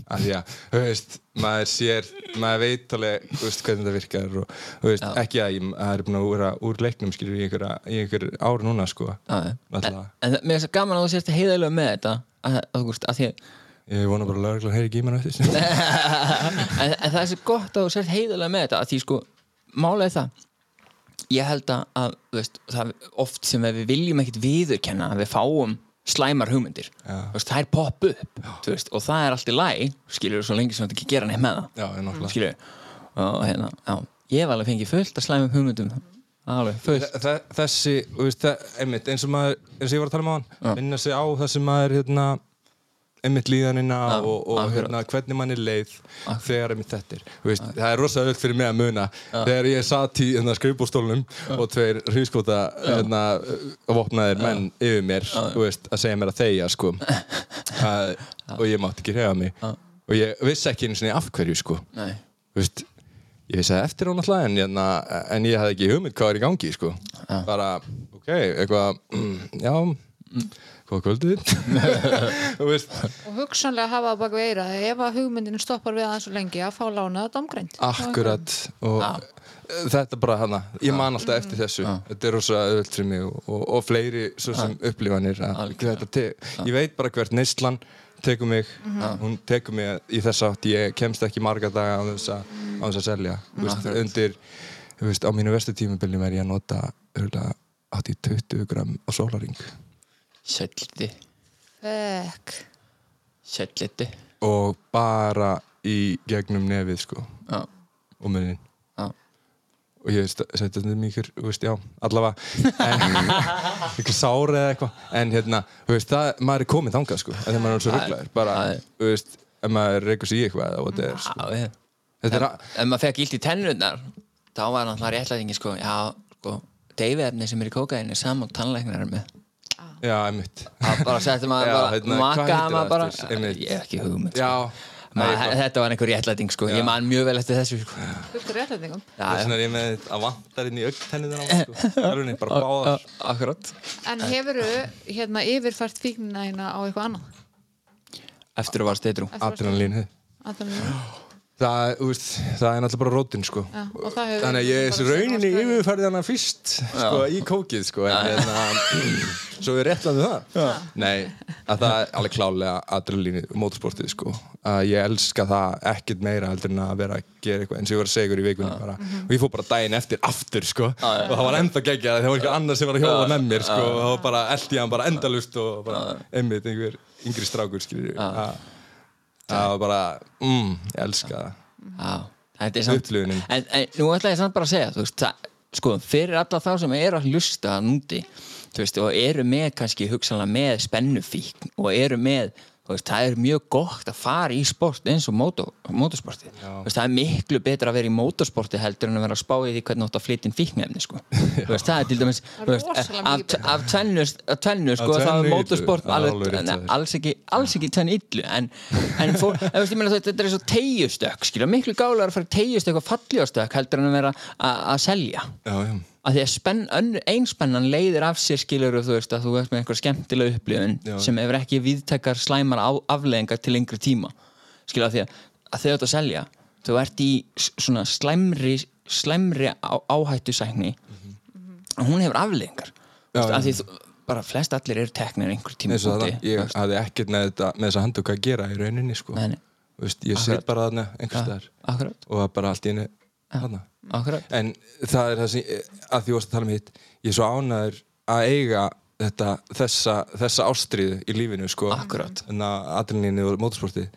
af því að, þú veist, maður sér maður veit alveg, þú veist, hvernig þetta virkar og, þú veist, ekki að ég það er búin að vera úr leiknum, skilur, í einhver, einhver ár núna, sko. Já, já. En, en mér finnst það gaman að þú sérst heiðalega með þetta að, að, þú veist, að því að ég vona bara að lögreglan heyri ekki í mér en, en það er svo gott að þú sért heiðalega með þetta að því sko, málega er það ég held að, að þú veist, það er oft sem við viljum ekkit viðurkenna að við fáum slæmar hugmyndir. Veist, það er pop upp veist, og það er allt í læg skilur svo lengi sem þetta ekki gera neitt með það. Og hérna, ég hef alveg fengið fullt að slæmum hugmyndum. Alveg fullt. Þe- þessi, veist, það, einmitt, eins og maður eins og ég var að tala um á hann, minna sig á það sem maður hérna, einmitt líðanina og, og akkurat. hérna, hvernig manni leið þegar einmitt þetta er. Veist, það er rosa öll fyrir mig að muna þegar ég satt í hérna, skrifbúrstólunum og tveir hrískóta hérna, vopnaðir menn yfir mér veist, að segja mér að þegja sko. að, og ég mátti ekki hrefa mig. Og ég vissi ekki einu sinni af hverju sko. Veist, ég vissi það eftir á náttúrulega en, hérna, en ég hafði ekki hugmynd hvað er í gangi sko. bara, ok, eitthvað mm, já, hvað kvöldið. Þú veist og hugsanlega hafa það bak veira ef að hugmyndin stoppar við aðeins svo lengi að fá lánaða domgrænt akkurat. Og þetta bara hana, ég man alltaf eftir þessu. Þetta er rosa mig og, og, og fleiri svo sem upplifanir að þetta te, ég veit bara hvert neyslan tekur mig, hún tekur mig í þess átt, ég kemst ekki marga daga á þess að, á þess að selja. Þú veist, undir, þú veist, á mínu verstu tímubiljum er ég að nota örgulega 80-20 gram á sólaring Sælliti. Fekk Sælliti. Og bara í gegnum nefið sko. Já, og munnin já, og ég setja þetta mikil, þú veist, já, allavega. En, eitthvað sári eða eitthvað. En hérna, þú veist, það, maður er komið þangað sko, en þegar maður er svo rugglaður bara, er- þú veist, ef maður reykur sig í eitthvað eða what er, sko. já, ég þetta er, ef, ef maður fekk illt í tennurnar þá var náttúrulega réttlætingi sko. Já, sko, deyfiðefni sem er í kókaini saman tannlæknar er með já, einmitt. Það bara settum maður Já, bara hérna, maka maður bara. ég hef ekki hugmynd sko. já, Maður, Nei, þetta var einhver réttlæting sko. Ég man mjög vel eftir þessu sko. fullt af réttlætingum. Já, þess vegna er ég með þetta að vantar inn í augtenniðina á sko, það er henni bara báðar. já, akkurat. En hefurðu hérna yfirfært fíknina hérna á eitthvað annað? Eftir að var steitrú Eftir að varstu- adrenalín Adrenalín. Það, veist, það er náttúrulega bara rótin sko. Já, þannig að ég þessi rauninni yfirfærði hana fyrst sko, í kókið sko, en hérna, svo við réttlaðum það. Nei, að það er alveg klálega adrenalínu motorsportið sko. að ég elska það ekkert meira heldur en að vera að gera eitthvað eins og ég var að segja ykkur í vikunni bara, og ég fór bara daginn eftir aftur sko, og það var enda geggjað það var eitthvað annað sem var að hjóla með mér sko, og það var bara eldi hann bara endalust og bara einmitt einhver yngri strákur skilur það var bara, mm, ég elska það. Upplifunin. en, en nú ætla ég samt bara að segja veist, það, sko, fyrir alla þá sem eru að hlusta núti, veist, og eru með kannski hugsanlega með spennufíkn og eru með, veist, það er mjög gott að fara í sport eins og móto, mótorsporti, þú veist, það er miklu betra að vera í mótorsporti heldur en að vera að spá í því hvernig átt að flytja inn fíknefni, sko. Þú veist, það er til dæmis, þú af, tvennu, tvennu, sko, tvennu er þér. alls ekki, ekki tvenn illu. En, en fór, meina, þetta er svo tegjustökk skilja, miklu gálega að fara í tegjustökk og falljóstökk heldur en að vera að að selja. Já, já að því að spenn, einspennan leiðir af sér skilur þú veist að þú ert með einhver skemmtilega upplifun Já. sem hefur ekki viðtekar slæmar á, afleðingar til lengri tíma. Skilja að því að, að þú ert að selja þú ert í svona slæmri slæmri á, áhættusækni og hún hefur afleðingar Já, að já. því þú, bara flest allir eru teknir einhver tíma það, ég hafði ekkert með, þess að handtöku að gera í rauninni sko. Veist, ég set bara þarna einhvers staðar. og bara allt í henni þarna. Akkurat. En það er það sem, að því að tala um hitt ég er svo ánæður að eiga þetta, þessa, þessa ástriðu í lífinu sko, Akkúrat. þannig að adrenalínu og motorsportið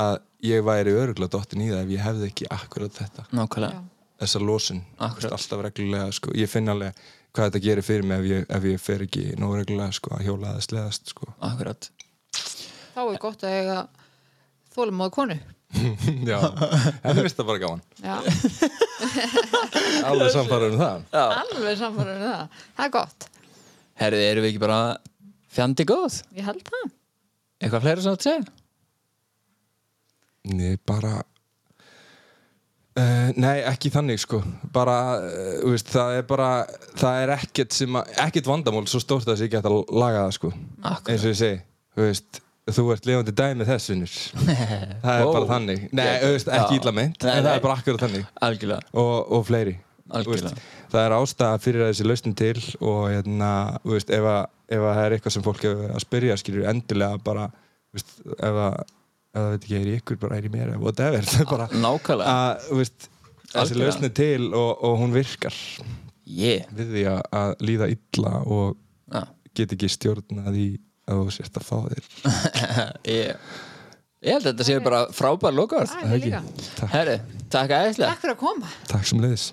að ég væri öruglega dottin í það ef ég hefði ekki akkurat þetta. Nákvæmlega. Þessa losun, veist, alltaf reglulega sko. ég finn alveg hvað þetta gerir fyrir mig ef ég, ef ég fer ekki nógu reglulega sko, að hjóla eða sleðast sko. akkurat. Þá er gott að eiga þólum á konu Já, henni finnst það bara gaman. Já, Alveg samfæður um það. Alveg samfæður um það. Það er gott, herrið, eru við ekki bara fjandi góð? Ég held það. Eitthvað fleira sem þú átt að segja? Nei, bara uh, Nei, ekki þannig sko. Bara, uh, veist, það er bara það er ekkert sem að, ekkert vandamál svo stórt að það sé ekki hægt að laga það sko. Akkurat. eins og ég segi, þú veist þú ert lifandi dæmi þessunur það er Ó. bara þannig, nei, veist, ekki illa meint en það er bara akkurat þannig. Algjörlega. Og, og fleiri Algjörlega. veist, það er ástæða fyrir að þessi lausnin til og hérna, þú veist, ef, að, ef að það er eitthvað sem fólk hefur að spyrja skilur endilega bara veist, ef að ef það veit ekki, er í ykkur, bara er í mér whatever, það er bara nákvæmlega. veist, þessi lausnin til og, og hún virkar. Yeah. við því að, líða illa og get ekki stjórna því að þú sért að fá þér. Ég, ég held að þetta séu bara frábær er Takk, herri, takk æðislega. Takk fyrir að koma. Takk sem leiðis